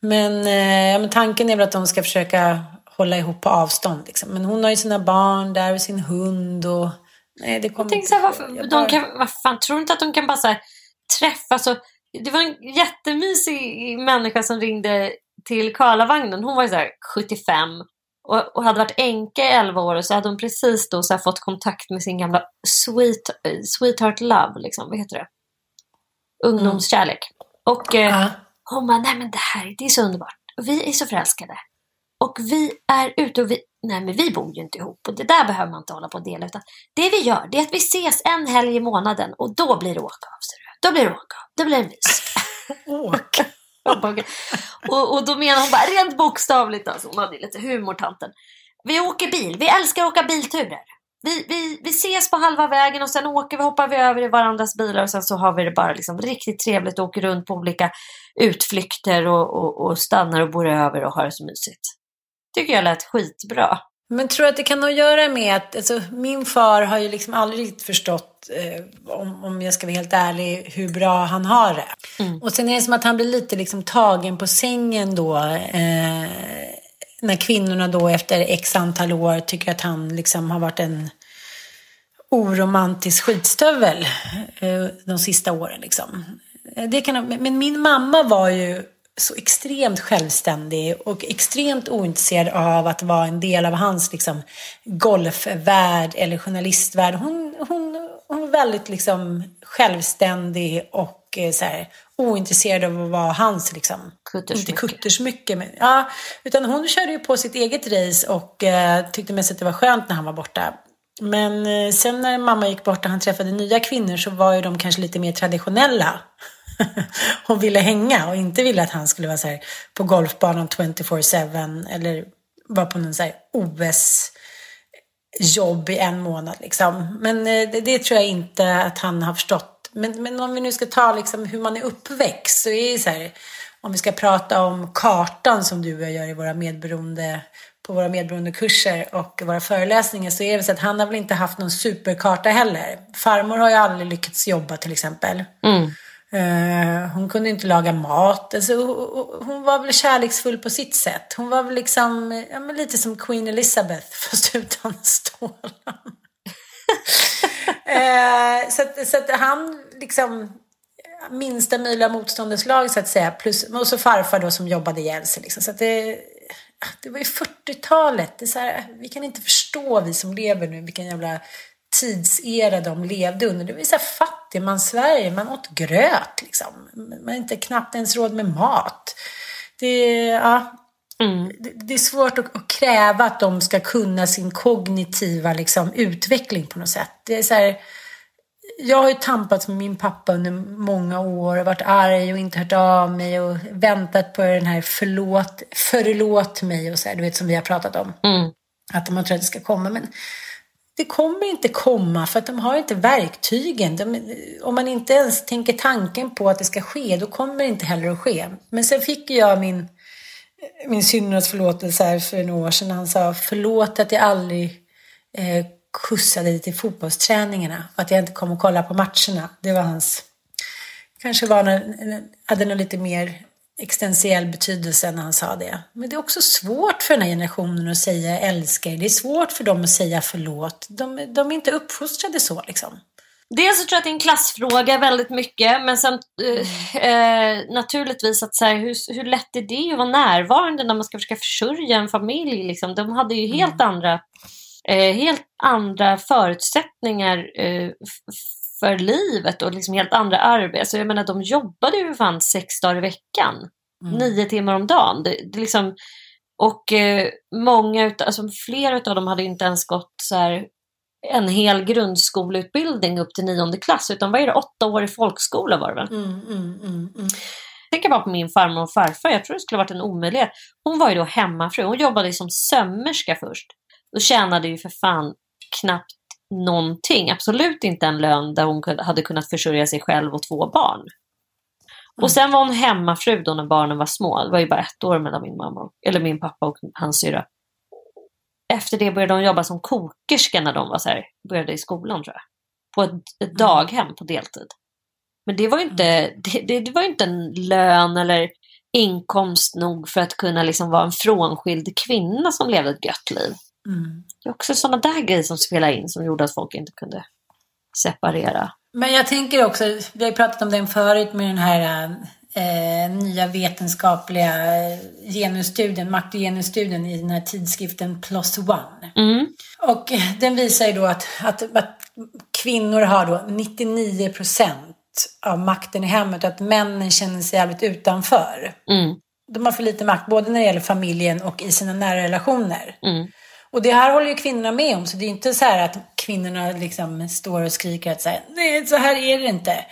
Men, eh, men tanken är väl att de ska försöka hålla ihop på avstånd. Liksom. Men hon har ju sina barn där och sin hund och Nej, det kommer inte. Så här, varför, bara... de kan, vad fan, tror du inte att de kan bara så träffas? Och, det var en jättemysig människa som ringde till Karlavagnen. Hon var ju så här 75 och, och hade varit änka i 11 år och så hade hon precis då så fått kontakt med sin gamla sweet, sweetheart love, liksom. vad heter det? Ungdomskärlek. Mm. Och eh, hon bara, nej men det här, det är så underbart. Vi är så förälskade. Och vi är ute och vi, nej men vi bor ju inte ihop och det där behöver man inte hålla på och dela. Utan det vi gör det är att vi ses en helg i månaden och då blir det åka av. Då blir det åka av. Då blir det mys. Åk. och, och då menar hon bara rent bokstavligt, alltså, hon hade lite humor tanten. Vi åker bil, vi älskar att åka bilturer. Vi, vi, vi ses på halva vägen och sen åker vi, hoppar vi över i varandras bilar och sen så har vi det bara liksom riktigt trevligt och åker runt på olika utflykter och, och, och stannar och bor över och har det så mysigt tycker jag lät skitbra. Men tror att det kan ha att göra med att alltså, min far har ju liksom aldrig förstått, eh, om, om jag ska vara helt ärlig, hur bra han har det. Mm. Och sen är det som att han blir lite liksom tagen på sängen då. Eh, när kvinnorna då efter x antal år tycker att han liksom har varit en oromantisk skitstövel eh, de sista åren. Liksom. Det kan, men min mamma var ju så extremt självständig och extremt ointresserad av att vara en del av hans liksom, golfvärld eller journalistvärld. Hon, hon, hon var väldigt liksom, självständig och eh, så här, ointresserad av att vara hans, liksom, inte kuttersmycke, men, ja, utan hon körde ju på sitt eget race och eh, tyckte mest att det var skönt när han var borta. Men eh, sen när mamma gick bort och han träffade nya kvinnor så var ju de kanske lite mer traditionella. hon ville hänga och inte ville att han skulle vara så här på golfbanan 24-7 eller vara på någon så här OS-jobb i en månad. Liksom. Men eh, det, det, tror jag inte att han har förstått Men, men om vi nu ska ta liksom hur man är uppväxt så är det så här, om vi ska prata om kartan som du och jag gör i våra medberoende på våra medberoendekurser och våra föreläsningar så är det så att han har väl inte haft någon superkarta heller. Farmor har ju aldrig lyckats jobba till exempel. Mm. Eh, hon kunde inte laga mat. Alltså, hon var väl kärleksfull på sitt sätt. Hon var väl liksom ja, lite som Queen Elizabeth fast utan stålar. Eh, så, att, så att han liksom minsta möjliga motståndets lag så att säga. Plus, och så farfar då som jobbade ihjäl sig. Liksom. Så att det, det var ju 40-talet. Det är så här, vi kan inte förstå, vi som lever nu, vilken jävla tidsera de levde under. Det var så här fattigmans-Sverige. Man åt gröt liksom. Man inte knappt ens råd med mat. Det, ja, mm. det, det, är svårt att, att, kräva att de ska kunna sin kognitiva liksom, utveckling på något sätt. Det är så här, jag har ju tampats med min pappa under många år och varit arg och inte hört av mig och väntat på den här förlåt, förlåt mig och så här, du vet som vi har pratat om. Mm. Att har trott att det ska komma. Men det kommer inte komma för att de har inte verktygen. De, om man inte ens tänker tanken på att det ska ske, då kommer det inte heller att ske. Men sen fick jag min, min syndernas förlåtelse här för några år sedan. Han sa förlåt att jag aldrig eh, skjutsade dig till fotbollsträningarna och att jag inte kom och kollade på matcherna. Det var hans... Kanske var när, hade nog lite mer existentiell betydelse när han sa det. Men det är också svårt för den här generationen att säga älskar Det är svårt för dem att säga förlåt. De, de är inte uppfostrade så liksom. Dels så tror jag att det är en klassfråga väldigt mycket. Men sen eh, eh naturligtvis att så här, hur, hur lätt är det att vara närvarande när man ska försöka försörja en familj? Liksom? De hade ju helt mm. andra eh, helt andra förutsättningar eh, för livet och liksom helt andra arbeten. Alltså jag menar, de jobbade ju fan sex dagar i veckan. Mm. Nio timmar om dagen. Det, det liksom, och eh, många utav, alltså flera av dem hade inte ens gått så här, en hel grundskoleutbildning upp till nionde klass. Utan vad är det, åtta år i folkskola var det väl? Mm, mm, mm, mm. Tänk bara på min farmor och farfar. Jag tror det skulle varit en omöjlighet. Hon var ju då hemmafru. Hon jobbade som sömmerska först. Då tjänade ju för fan knappt någonting. Absolut inte en lön där hon hade kunnat försörja sig själv och två barn. Och mm. sen var hon hemmafru då när barnen var små. Det var ju bara ett år mellan min mamma, eller min pappa och hans syra. Efter det började hon jobba som kokerska när de var så här, började i skolan tror jag. På ett, ett mm. daghem på deltid. Men det var ju inte, mm. det, det, det var inte en lön eller inkomst nog för att kunna liksom vara en frånskild kvinna som levde ett gött liv. Mm. Det är också sådana där grejer som spelar in som gjorde att folk inte kunde separera. Men jag tänker också, vi har pratat om den förut med den här eh, nya vetenskapliga genusstudien, makt och genusstudien i den här tidskriften Plus One. Mm. Och den visar ju då att, att, att kvinnor har då 99 procent av makten i hemmet och att männen känner sig jävligt utanför. Mm. De har för lite makt både när det gäller familjen och i sina nära relationer. Mm. Och det här håller ju kvinnorna med om, så det är inte så här att kvinnorna liksom står och skriker att så här, nej, så här är det inte.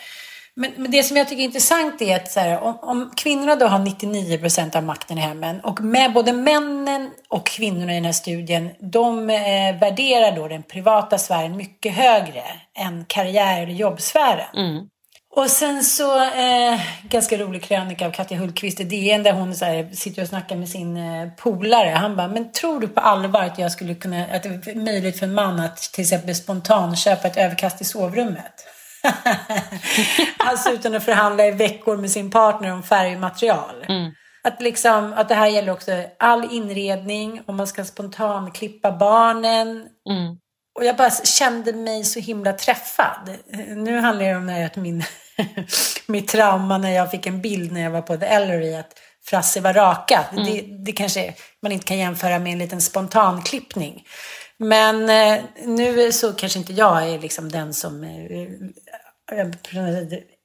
Men, men, det som jag tycker är intressant är att så här, om, om, kvinnorna då har 99 procent av makten i hemmen och med både männen och kvinnorna i den här studien, de eh, värderar då den privata sfären mycket högre än karriär eller jobbsfären. Mm. Och sen så, eh, ganska rolig krönika av Katja Hultqvist i DN där hon så här, sitter och snackar med sin eh, polare. Han bara, men tror du på allvar att jag skulle kunna, att det är möjligt för en man att till exempel spontant köpa ett överkast i sovrummet? alltså utan att förhandla i veckor med sin partner om färgmaterial. Mm. Att, liksom, att det här gäller också all inredning, om man ska spontant klippa barnen. Mm. Och jag bara kände mig så himla träffad. Nu handlar det om att min, mitt trauma när jag fick en bild när jag var på The Ellery att Frasse var rakad. Mm. Det, det kanske man inte kan jämföra med en liten spontanklippning. Men eh, nu så kanske inte jag är liksom den som eh,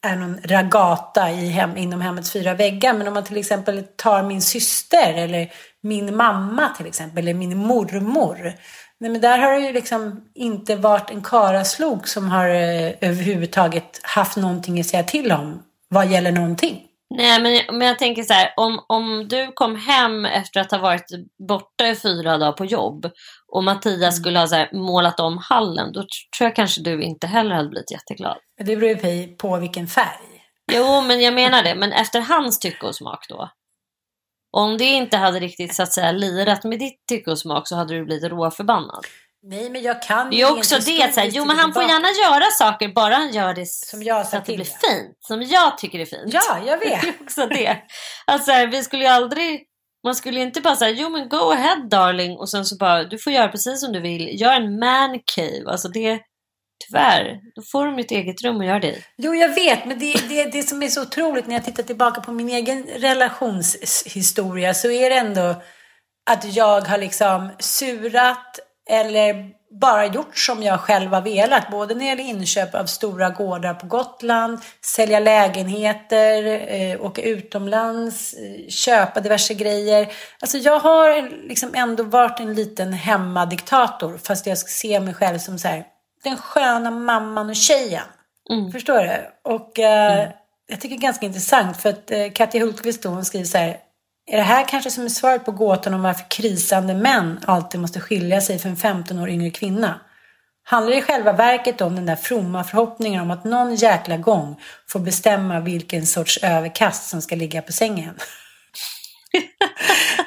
är någon ragata i hem, inom hemmets fyra väggar. Men om man till exempel tar min syster eller min mamma till exempel, eller min mormor Nej, men där har det ju liksom inte varit en karaslok som har eh, överhuvudtaget haft någonting att säga till om vad gäller någonting. Nej, men, men jag tänker så här, om, om du kom hem efter att ha varit borta i fyra dagar på jobb och Mattias Mm. skulle ha så här, målat om hallen, då tror jag kanske du inte heller hade blivit jätteglad. Det beror ju på vilken färg. Jo, men jag menar det. Men efter hans tycke och smak då? Om det inte hade riktigt så att säga lirat med ditt tycke och smak så hade du blivit råförbannad. Nej, men jag kan är också det att säga, jo men han får gärna göra saker bara han gör det Som jag så att det blir fint. Som jag tycker är fint. Ja, jag vet. Det är också det. Alltså här, vi skulle ju aldrig, man skulle ju inte bara säga, jo men go ahead darling och sen så bara, du får göra precis som du vill. Gör en man cave. Alltså det, tyvärr, då får de ett eget rum att göra det i. Jo, jag vet, men det, det, det som är så otroligt när jag tittar tillbaka på min egen relationshistoria så är det ändå att jag har liksom surat eller bara gjort som jag själv har velat. Både när det gäller inköp av stora gårdar på Gotland, sälja lägenheter, eh, åka utomlands, eh, köpa diverse grejer. Alltså jag har liksom ändå varit en liten hemmadiktator fast jag ser mig själv som så här, den sköna mamman och tjejen. Förstår du? Och eh, jag tycker det är ganska intressant för att eh, Katja Hultqvist då, hon skriver så här. Är det här kanske som är svaret på gåtan om varför krisande män alltid måste skilja sig för en 15 år yngre kvinna? Handlar det i själva verket om den där fromma förhoppningen om att någon jäkla gång få bestämma vilken sorts överkast som ska ligga på sängen?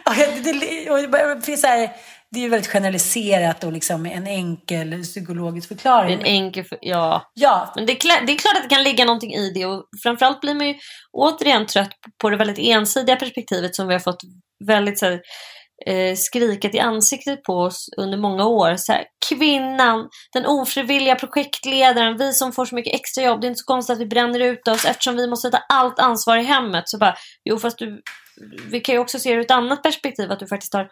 Och jag- det, och det, det, det är ju väldigt generaliserat och liksom en enkel psykologisk förklaring. En enkel, ja. Ja, Men det är, klart, det är klart att det kan ligga någonting i det och framförallt blir man ju återigen trött på det väldigt ensidiga perspektivet som vi har fått väldigt så här, eh, skriket i ansiktet på oss under många år. Så här, kvinnan, den ofrivilliga projektledaren, vi som får så mycket extra jobb, det är inte så konstigt att vi bränner ut oss eftersom vi måste ta allt ansvar i hemmet. Så bara, jo fast du, vi kan ju också se det ur ett annat perspektiv, att du faktiskt har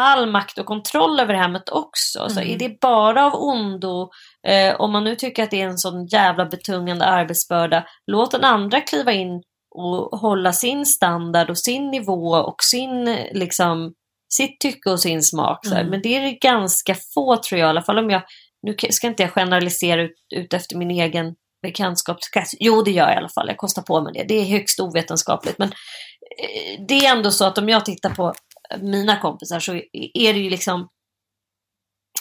all makt och kontroll över hemmet också. Så är det bara av ondo, eh, om man nu tycker att det är en sån jävla betungande arbetsbörda, låt den andra kliva in och hålla sin standard och sin nivå och sin, liksom, sitt tycke och sin smak. Mm. Men det är det ganska få tror jag, i alla fall om jag, nu ska inte jag generalisera ut, ut efter min egen bekantskapskrets. Jo, det gör jag i alla fall. Jag kostar på mig det. Det är högst ovetenskapligt. Men eh, det är ändå så att om jag tittar på mina kompisar så är det ju liksom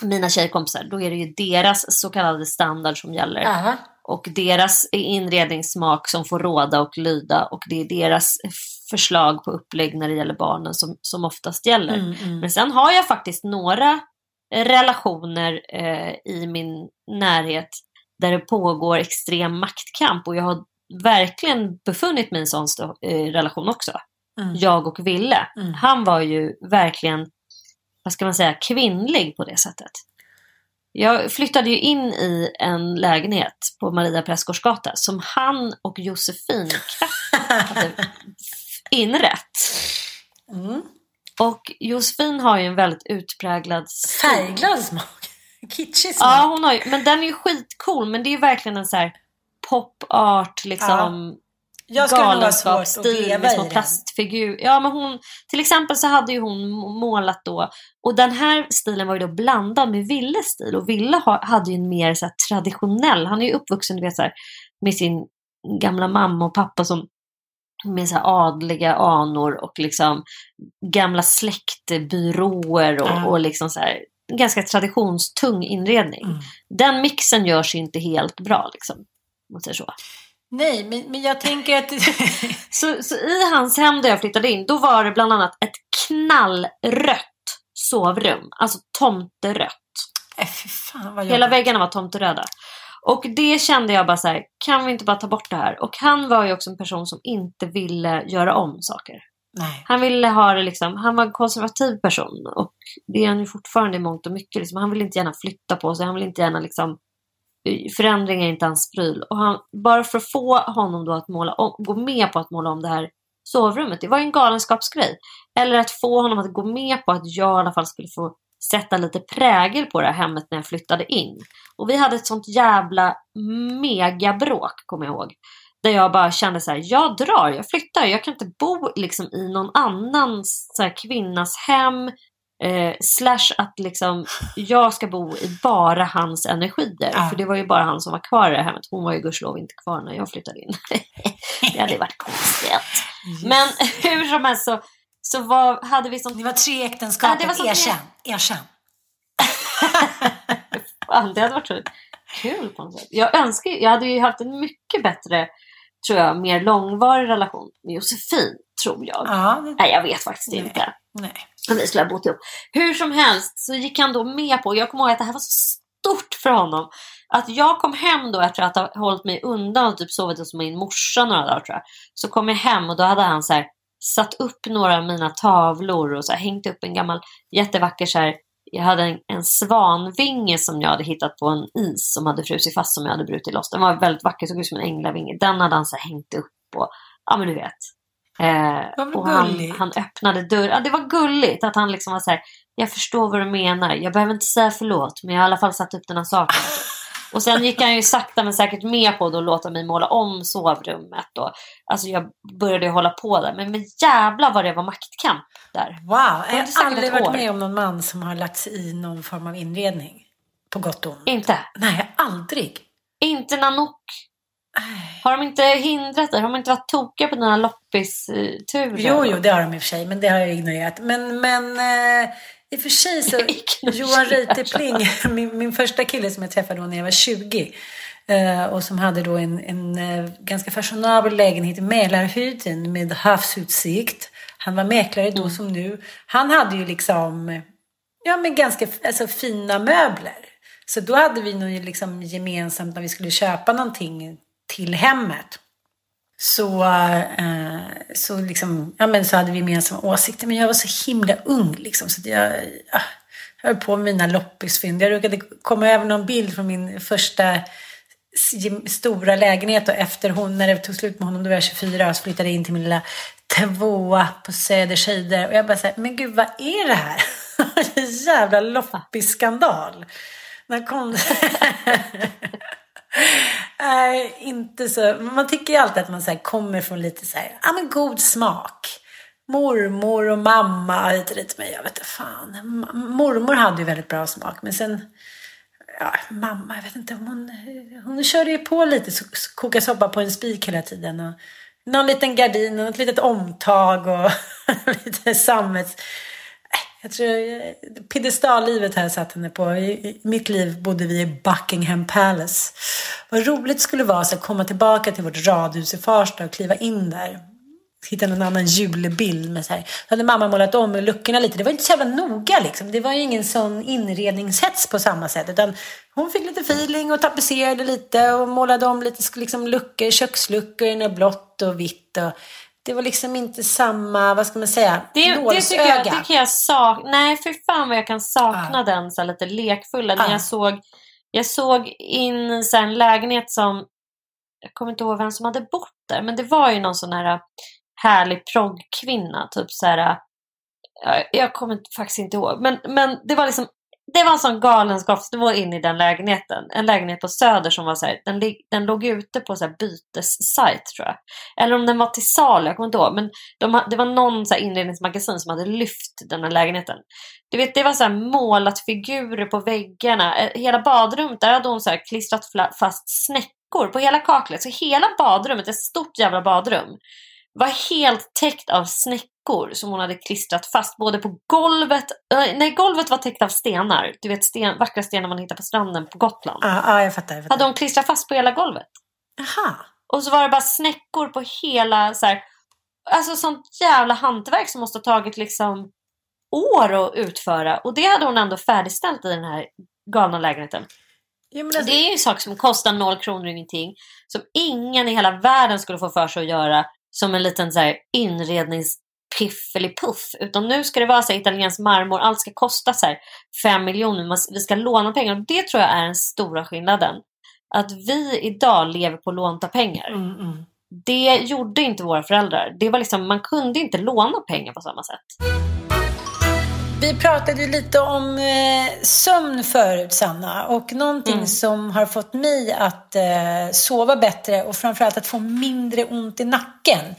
mina tjejkompisar, då är det ju deras så kallade standard som gäller. aha. Och deras inredningssmak som får råda och lyda och det är deras förslag på upplägg när det gäller barnen som, som oftast gäller. Mm, mm. Men sen har jag faktiskt några relationer eh, i min närhet där det pågår extrem maktkamp och jag har verkligen befunnit mig i en sån eh, relation också. Mm. Jag och Ville. Mm. Han var ju verkligen, vad ska man säga, kvinnlig på det sättet. Jag flyttade ju in i en lägenhet på Maria Prästgårdsgata som han och Josefin hade inrett. Mm. Och Josefin har ju en väldigt utpräglad stil. Färgglad smak. Kitschig smak. Ja, hon har ju, men den är ju skitcool. Men det är ju verkligen en så här pop art, liksom Jag skulle nog ha svårt att leva med i små den. plastfigur. Ja, men hon, till exempel så hade ju hon målat då, och den här stilen var ju då blandad med Villes stil. Och Ville ha, hade ju en mer så traditionell, han är ju uppvuxen du vet, så här, med sin gamla mamma och pappa som med så adliga anor och liksom gamla släktbyråer och, Ja. och liksom så här, ganska traditionstung inredning. Mm. Den mixen görs ju inte helt bra liksom. Om man säger så. Nej, men, men jag tänker att... Så, så i hans hem där jag flyttade in, då var det bland annat ett knallrött sovrum. Alltså tomterött. Äh, fan vad Hela väggarna var tomteröda. Och det kände jag bara så här, kan vi inte bara ta bort det här? Och han var ju också en person som inte ville göra om saker. Nej. Han ville ha det liksom, han var en konservativ person och det är han ju fortfarande i mångt och mycket. Liksom. Han vill inte gärna flytta på sig, han vill inte gärna liksom förändring är inte hans pryl. Och han, bara för att få honom då att måla om, gå med på att måla om det här sovrummet, det var ju en galenskapsgrej. Eller att få honom att gå med på att jag i alla fall skulle få sätta lite prägel på det här hemmet när jag flyttade in. Och vi hade ett sånt jävla megabråk, kommer jag ihåg. Där jag bara kände så här, jag drar, jag flyttar, jag kan inte bo liksom i någon annans så här, kvinnas hem. Eh, slash att liksom jag ska bo i bara hans energier. Ja. För det var ju bara han som var kvar i det här hemmet. Hon var ju gudskelov inte kvar när jag flyttade in. det hade varit konstigt. Men hur som helst så, så var, hade vi som... Det var tre äktenskapet, Ja, det var som erkänn. Erkänn. Fan, det hade varit så kul på något sätt. Jag önskar jag hade ju haft en mycket bättre, tror jag, mer långvarig relation med Josefin, tror jag. Ja, det- Nej, jag vet faktiskt Nej. inte nej. Om vi skulle ha bott ihop. Hur som helst så gick han då med på, jag kommer ihåg att det här var så stort för honom, att jag kom hem då efter att ha hållit mig undan och typ sovit hos min morsa några dagar tror jag. Så kom jag hem och då hade han så här, satt upp några av mina tavlor och så här, hängt upp en gammal jättevacker så här, jag hade en, en svanvinge som jag hade hittat på en is som hade frusit fast som jag hade brutit loss. Den var väldigt vacker, såg ut som en änglavinge. Den hade han så här, hängt upp och, ja men du vet. Eh, och han, han öppnade dörren. Ja, det var gulligt att han liksom var så här, jag förstår vad du menar. Jag behöver inte säga förlåt, men jag har i alla fall satt upp den här saken. Och sen gick han ju sakta men säkert med på att låta mig måla om sovrummet. Och, alltså jag började ju hålla på där. Men, men jävlar vad det var maktkamp där. Wow, jag har aldrig varit år. med om någon man som har lagt sig i någon form av inredning. På gott och ont. Inte. Nej, aldrig. Inte Nanook. Har de inte hindrat dig? Har de inte varit tokiga på dina loppis-turer? Jo, jo, det har de i och för sig, men det har jag ignorerat. Men, men eh, i och för sig så. Johan Reuterpling, min, min första kille som jag träffade då när jag var 20, eh, och som hade då en, en eh, ganska fashionabel lägenhet i Mälarhöjden med havsutsikt. Han var mäklare då som nu. Han hade ju liksom, ja men ganska alltså, fina möbler. Så då hade vi nog liksom gemensamt när vi skulle köpa någonting till hemmet så, eh, så, liksom, ja, men så hade vi gemensamma åsikter. Men jag var så himla ung liksom, så att jag ah, höll på med mina loppisfynd. Jag råkade komma över någon bild från min första stora lägenhet och efter hon, när det tog slut med honom, då var jag 24 och så flyttade jag in till min lilla tvåa på Söderskidor. Och jag bara såhär, men gud vad är det här? Jävla loppisskandal. När kom Nej, inte så. Man tycker ju alltid att man så här kommer från lite så här, ja men god smak. Mormor och mamma hit och dit. Men jag vet inte fan. Mormor hade ju väldigt bra smak. Men sen, ja, mamma, jag vet inte. Hon, hon körde ju på lite. Så, så soppa på en spik hela tiden. Och någon liten gardin och ett litet omtag och lite sammets... Jag tror eh, piedestallivet har här satt henne på. I, I mitt liv bodde vi i Buckingham Palace. Vad roligt skulle vara att komma tillbaka till vårt radhus i Farsta och kliva in där. Hitta någon annan julbild med så här. Då hade mamma målat om luckorna lite. Det var inte så jävla noga liksom. Det var ju ingen sån inredningshets på samma sätt. Utan hon fick lite feeling och tapetserade lite och målade om lite liksom luckor, köksluckor i blått och vitt. Och det var liksom inte samma, vad ska man säga, Det, det, tycker jag, det kan jag sakna. Nej, för fan vad jag kan sakna Ja. den så lite lekfulla. När Ja. jag såg, jag såg in så en lägenhet som, jag kommer inte ihåg vem som hade bott där, men det var ju någon sån här äh, härlig proggkvinna. Typ så här, äh, jag, kommer faktiskt inte ihåg. Men, men det var liksom det var en sån galenskapsnivå in i den lägenheten. En lägenhet på Söder som var så här, den, den låg ute på så här bytessajt tror jag. Eller om den var till salu, jag kommer inte ihåg. Men de, det var någon så här inredningsmagasin som hade lyft den här lägenheten. Du vet, det var så här målat figurer på väggarna. Eh, hela badrummet, där hade hon så här klistrat fast snäckor på hela kaklet. Så hela badrummet, ett stort jävla badrum, var helt täckt av snäckor som hon hade klistrat fast både på golvet, eh, nej golvet var täckt av stenar. Du vet sten, vackra stenar man hittar på stranden på Gotland. Ja, ja, jag fattar. Jag fattar. Hade hon klistrat fast på hela golvet. Jaha. Och så var det bara snäckor på hela så här, Alltså sånt jävla hantverk som måste ha tagit liksom år att utföra. Och det hade hon ändå färdigställt i den här galna lägenheten. Ja, alltså, det är ju en sak som kostar noll kronor och ingenting. Som ingen i hela världen skulle få för sig att göra som en liten så här inredningspiff eller puff. Utan nu ska det vara så här italiensk marmor. Allt ska kosta så här fem miljoner. Man- Vi ska låna pengar. Och det tror jag är den stora skillnaden. Att vi idag lever på lånta pengar. mm, mm. Det gjorde inte våra föräldrar. Det var liksom, man kunde inte låna pengar på samma sätt. Vi pratade ju lite om eh, sömn förut, Sanna. Och någonting Mm. som har fått mig att eh, sova bättre och framförallt att få mindre ont i nacken.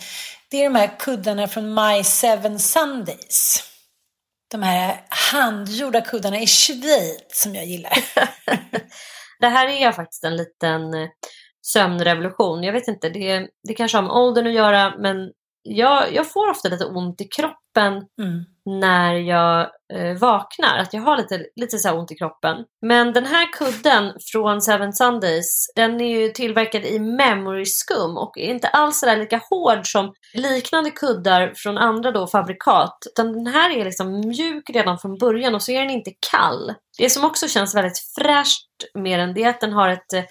Det är de här kuddarna från My Seven Sundays. De här handgjorda kuddarna i Schweiz som jag gillar. Det här är faktiskt en liten eh, sömnrevolution. Jag vet inte, det, det kanske har med åldern att göra men jag, jag får ofta lite ont i kroppen Mm när jag eh, vaknar. Att jag har lite, lite så här ont i kroppen. Men den här kudden från Seven Sundays, den är ju tillverkad i memory skum och är inte alls så där lika hård som liknande kuddar från andra då fabrikat. Utan den här är liksom mjuk redan från början och så är den inte kall. Det som också känns väldigt fräscht med den det är att den har ett eh,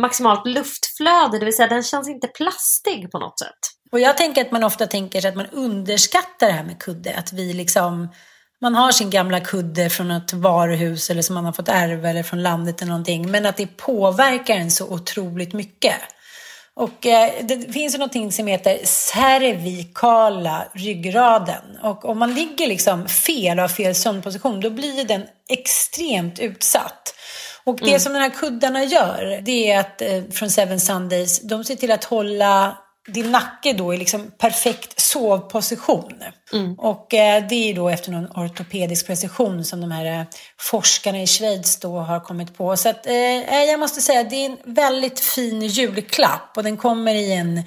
maximalt luftflöde, det vill säga den känns inte plastig på något sätt. Och jag tänker att man ofta tänker sig att man underskattar det här med kudde. Att vi liksom, man har sin gamla kudde från ett varuhus eller som man har fått ärva eller från landet eller någonting. Men att det påverkar en så otroligt mycket. Och eh, det finns ju någonting som heter cervikala ryggraden. Och om man ligger liksom fel och har fel sömnposition då blir den extremt utsatt. Och det som den här kuddarna gör, det är att eh, från Seven Sundays, de ser till att hålla din nacke då i liksom perfekt sovposition. Och eh, det är då efter någon ortopedisk precision som de här eh, forskarna i Schweiz då har kommit på. Så att, eh, jag måste säga det är en väldigt fin julklapp och den kommer i en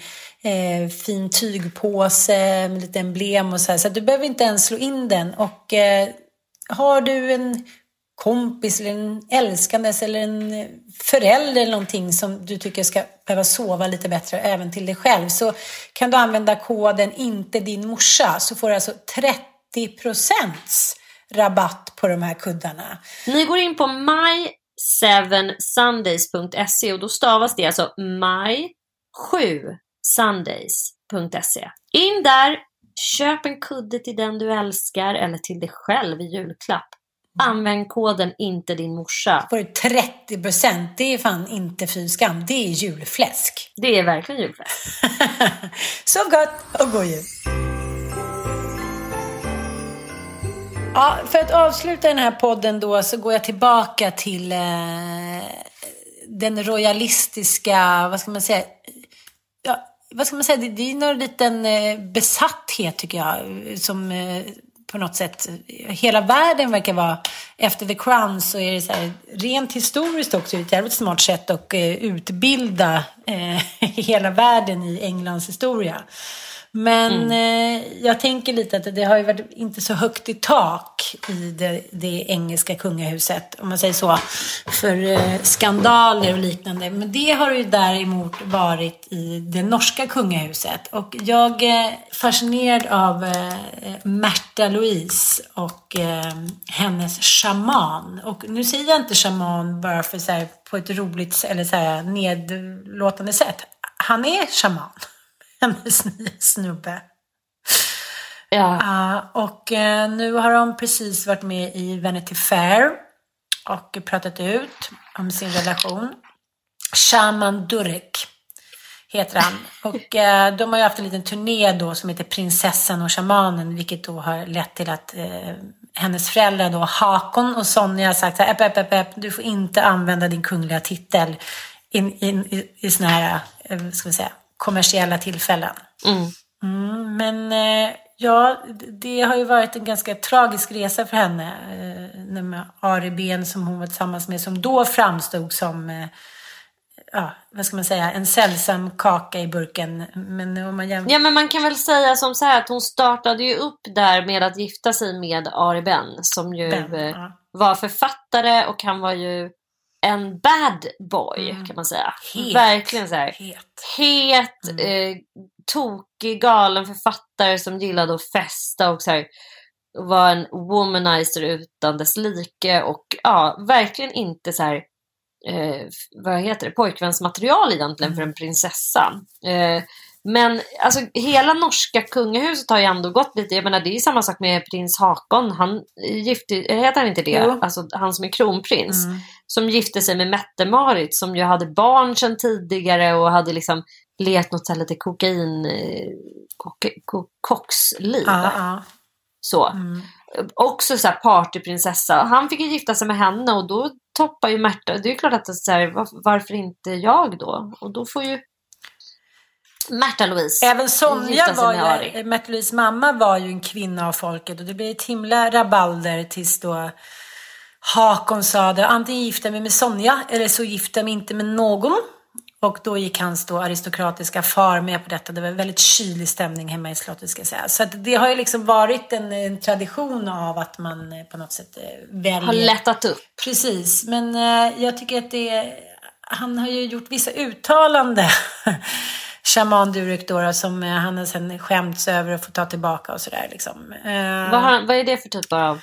eh, fin tygpåse med lite emblem och så här. Så att du behöver inte ens slå in den. Och eh, har du en kompis eller en älskandes eller en förälder eller någonting som du tycker ska behöva sova lite bättre även till dig själv så kan du använda koden inte din morsa så får du alltså 30% rabatt på de här kuddarna. Ni går in på my7sundays.se och då stavas det alltså my7sundays.se. In där, köp en kudde till den du älskar eller till dig själv i julklapp. Använd koden inte din morsa. får du 30%. Det är fan inte fy skam. Det är julfläsk. Det är verkligen julfläsk. Så gott och god jul! Ja, för att avsluta den här podden då så går jag tillbaka till eh, den royalistiska, vad ska man säga, ja, vad ska man säga, det, det är någon liten eh, besatthet tycker jag, som eh, på något sätt, hela världen verkar vara, efter The Crown så är det så här, rent historiskt också ett jävligt smart sätt att eh, utbilda eh, hela världen i Englands historia. Men eh, jag tänker lite att det har ju varit inte så högt i tak i det, det engelska kungahuset, om man säger så, för eh, skandaler och liknande. Men det har ju däremot varit i det norska kungahuset. Och jag är fascinerad av eh, eh, Märta Louise och eh, hennes shaman. Och nu säger jag inte shaman bara för så här, på ett roligt eller så här, nedlåtande sätt. Han är shaman hennes nya snubbe. Ja. Ja, och eh, nu har de precis varit med i Vanity Fair och pratat ut om sin relation. Shaman Durek heter han. Och eh, de har ju haft en liten turné då som heter Prinsessan och Shamanen, vilket då har lett till att eh, hennes föräldrar då, Hakon och Sonja har sagt "Epp, epp, epp, epp, du får inte använda din kungliga titel in, in, i, i såna här, ska vi säga, kommersiella tillfällen. Mm. Mm, men ja, det har ju varit en ganska tragisk resa för henne. Eh, med Ari Ben som hon var tillsammans med, som då framstod som, eh, ja, vad ska man säga, en sällsam kaka i burken. Men om man jämför... Ja men man kan väl säga som så här att hon startade ju upp där med att gifta sig med Ari Ben som ju Ben, eh, ja. var författare och han var ju en bad boy Mm. kan man säga. Het. Verkligen så här Het. het, Mm. eh, tokig, galen författare som gillade att festa och så här, var en womanizer utan dess like och ja, verkligen inte så här, eh, vad heter det, pojkvänsmaterial egentligen för en prinsessa. Eh, men alltså hela norska kungahuset har ju ändå gått lite, jag menar det är samma sak med prins Hakon, han gifte, heter han inte det? Jo. Alltså han som är kronprins Mm. som gifte sig med Mette-Marit som ju hade barn sedan tidigare och hade liksom levt något så här lite kokain, eh, kok, kok, koksliv. Ja, ja. Så. Mm. Också så här partyprinsessa. Han fick ju gifta sig med henne och då toppar ju Märta. Det är ju klart att det är så här, var, varför inte jag då? Och då får ju Märta Louise Även Sonja var ju, Märta Louises mamma var ju en kvinna av folket och det blev ett himla rabalder tills då Hakon sa det, antingen gifta mig med Sonja eller så gifta mig inte med någon. Och då gick hans då aristokratiska far med på detta. Det var väldigt kylig stämning hemma i slottet ska jag säga. Så att det har ju liksom varit en, en tradition av att man eh, på något sätt eh, väljer... Har lättat upp. Precis, men eh, jag tycker att det... Han har ju gjort vissa uttalanden. Shaman Durek då, som eh, han har sen skämts över att få ta tillbaka och sådär liksom. Vad, har, vad är det för typ av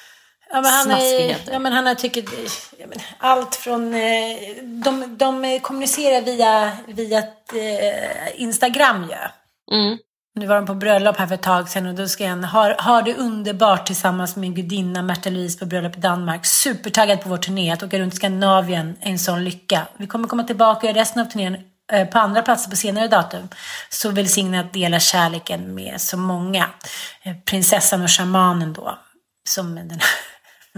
Ja, men han, är, ja, men han har tyckt ja, men allt från... Eh, de, de kommunicerar via, via eh, Instagram ju. Mm. Nu var de på bröllop här för ett tag sedan och då ska han ha, ha det underbart tillsammans med gudinna Märta Louise på bröllop i Danmark. Supertaggad på vår turné, att åka runt Skandinavien, en sån lycka. Vi kommer komma tillbaka i resten av turnén eh, på andra platser på senare datum. Så välsigna att dela kärleken med så många. Prinsessan och shamanen då. Som den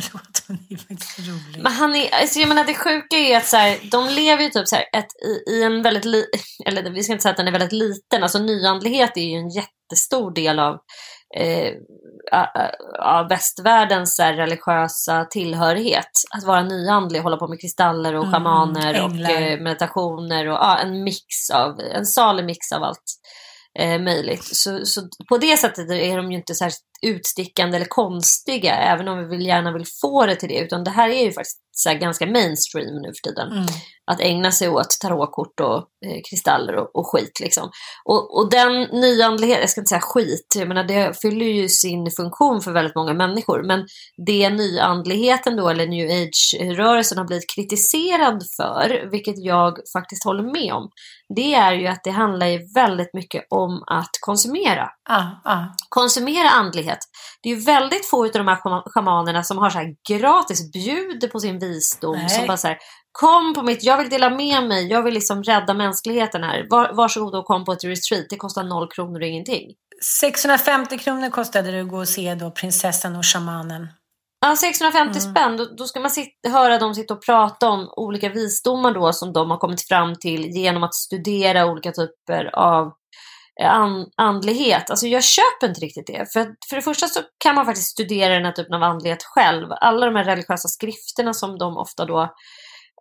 Förlåt, hon är faktiskt rolig. Men han är, alltså jag menar det sjuka är att så här, de lever ju typ så här, ett, i, i en väldigt, li, eller vi ska inte säga att den är väldigt liten, alltså nyandlighet är ju en jättestor del av eh, av västvärldens här, religiösa tillhörighet. Att vara nyandlig, hålla på med kristaller och Mm, schamaner och änglar. eh, meditationer och ja, en mix av, en salig mix av allt eh, möjligt. Så, så på det sättet är de ju inte här utstickande eller konstiga, även om vi vill, gärna vill få det till det. Utan det här är ju faktiskt så ganska mainstream nu för tiden. Mm. Att ägna sig åt tarotkort och eh, kristaller och, och skit. Liksom. Och, och den nyandlighet, jag ska inte säga skit, jag menar det fyller ju sin funktion för väldigt många människor. Men det nyandligheten då, eller new age-rörelsen har blivit kritiserad för, vilket jag faktiskt håller med om, det är ju att det handlar ju väldigt mycket om att konsumera Ah, ah. konsumera andlighet. Det är ju väldigt få av de här schamanerna som har så här gratis bjuder på sin visdom. Nej. Som bara så här, kom på mitt, jag vill dela med mig, jag vill liksom rädda mänskligheten här. Var, varsågod och kom på ett retreat, det kostar noll kronor och ingenting. 650 kronor kostade det att gå och se då prinsessan och shamanen. Ja, 650 Mm. spänn, då, då ska man sitta, höra dem sitta och prata om olika visdomar då som de har kommit fram till genom att studera olika typer av eh, an, andlighet. Alltså jag köper inte riktigt det. För, för det första så kan man faktiskt studera den här typen av andlighet själv. Alla de här religiösa skrifterna som de ofta då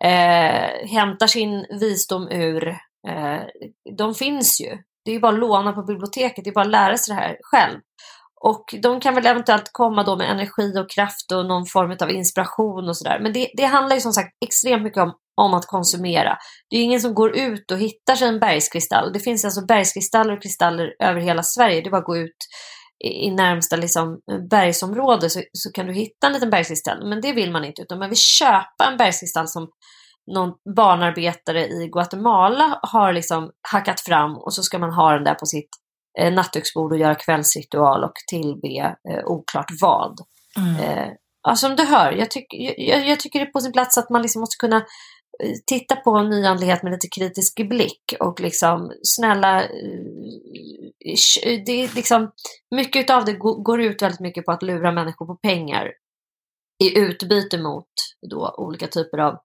eh, hämtar sin visdom ur, eh, de finns ju. Det är ju bara att låna på biblioteket, det är bara att lära sig det här själv. Och de kan väl eventuellt komma då med energi och kraft och någon form av inspiration och sådär. Men det, det handlar ju som sagt extremt mycket om, om att konsumera. Det är ju ingen som går ut och hittar sig en bergskristall. Det finns alltså bergskristaller och kristaller över hela Sverige. Det är bara att gå ut i, i närmsta liksom, eh, bergsområde så, så kan du hitta en liten bergskristall. Men det vill man inte, utan man vill köpa en bergskristall som någon barnarbetare i Guatemala har liksom hackat fram och så ska man ha den där på sitt eh, nattduksbord och göra kvällsritual och tillbe eh, oklart vad. Eh, ja, som du hör, jag, tyck, jag, jag tycker det är på sin plats att man liksom måste kunna eh, titta på nyandlighet med lite kritisk blick och liksom snälla, eh, sh- det är liksom, mycket av det går ut väldigt mycket på att lura människor på pengar i utbyte mot då olika typer av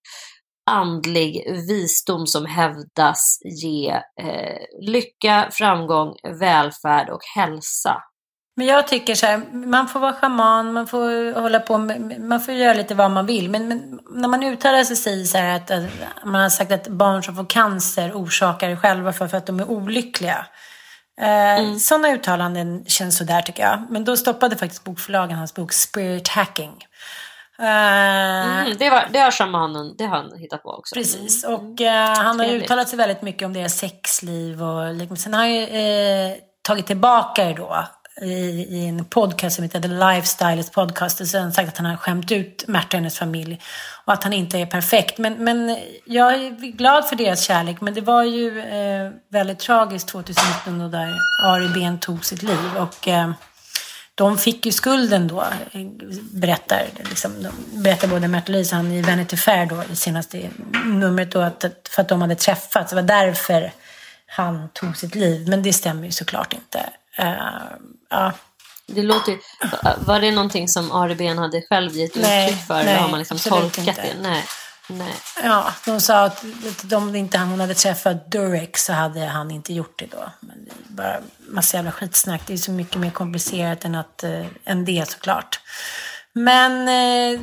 andlig visdom som hävdas ge eh, lycka, framgång, välfärd och hälsa. Men jag tycker så här, man får vara schaman, man får hålla på med, man får göra lite vad man vill. Men, men när man uttalar sig säger så här att, att man har sagt att barn som får cancer orsakar det själva för, för att de är olyckliga. Eh, Sådana uttalanden känns sådär tycker jag. Men då stoppade faktiskt bokförlagen hans bok Spirit Hacking. Eh, Mm, det, var, det har shamanen, det har han hittat på också. Precis, och eh, han har ju uttalat sig väldigt mycket om deras sexliv och liksom, sen har han ju eh, tagit tillbaka det då i, i en podcast som heter The Lifestylist Podcast och han sagt att han har skämt ut Märta och hennes familj och att han inte är perfekt. Men, men jag är glad för deras kärlek men det var ju eh, väldigt tragiskt 2019 då där Ari Ben tog sitt liv och eh, de fick ju skulden då, berättar, liksom, berättar både Märta Louise han i Vanity Fair då, i senaste numret då, att, för att de hade träffats. Det var därför han tog sitt liv. Men det stämmer ju såklart inte. Eh, ja. Det låter var det någonting som Ari Ben hade själv gett uttryck för? nej, eller har man liksom tolkat inte. det? Nej nej. ja, de sa att att om inte hon hade träffat Durek så hade han inte gjort det då. Men det är bara massa jävla skitsnack. Det är så mycket mer komplicerat än, att, eh, än det såklart. Men eh,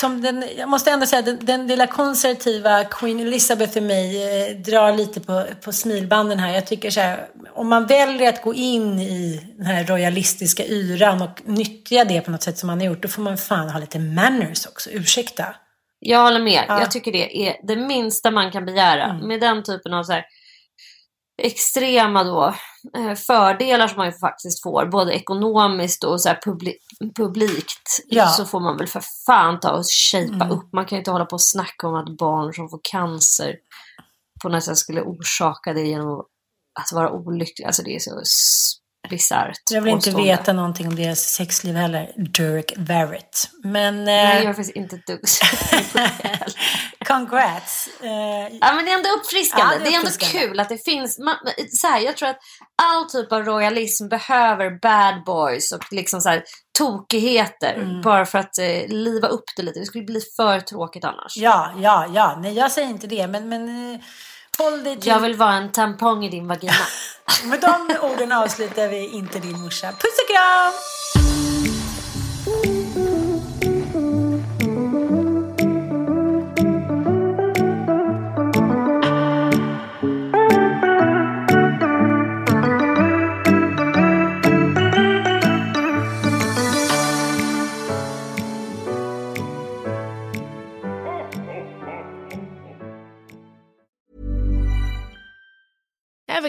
som den, jag måste ändå säga den, den lilla konservativa Queen Elizabeth i mig eh, drar lite på, på smilbanden här. Jag tycker så här, om man väljer att gå in i den här royalistiska yran och nyttja det på något sätt som man har gjort, då får man fan ha lite manners också. Ursäkta. Jag håller med. Ja. Jag tycker det är det minsta man kan begära. Mm. Med den typen av så här extrema då, eh, fördelar som man faktiskt får, både ekonomiskt och så här publi publikt, Ja. så får man väl för fan ta och shapea Mm. upp. Man kan ju inte hålla på och snacka om att barn som får cancer på något sätt skulle orsaka det genom att vara olyckliga. Alltså det är så bisarrt. Jag vill inte veta någonting om deras sexliv heller. Dirk Verrett. Men... Nej, Eh, jag är faktiskt inte ett dugg congrats. Eh, Ja men det är ändå uppfriskande. Ja, det är är ändå uppfriskande. kul att det finns. Man, så här, jag tror att all typ av royalism behöver bad boys och liksom så här, tokigheter. Mm. Bara för att eh, liva upp det lite. Det skulle bli för tråkigt annars. ja, ja, ja. Nej, jag säger inte det. Men, men eh, håll dig till... Jag vill vara en tampong i din vagina. Med de orden avslutar vi Inte din morsa. Puss och kram!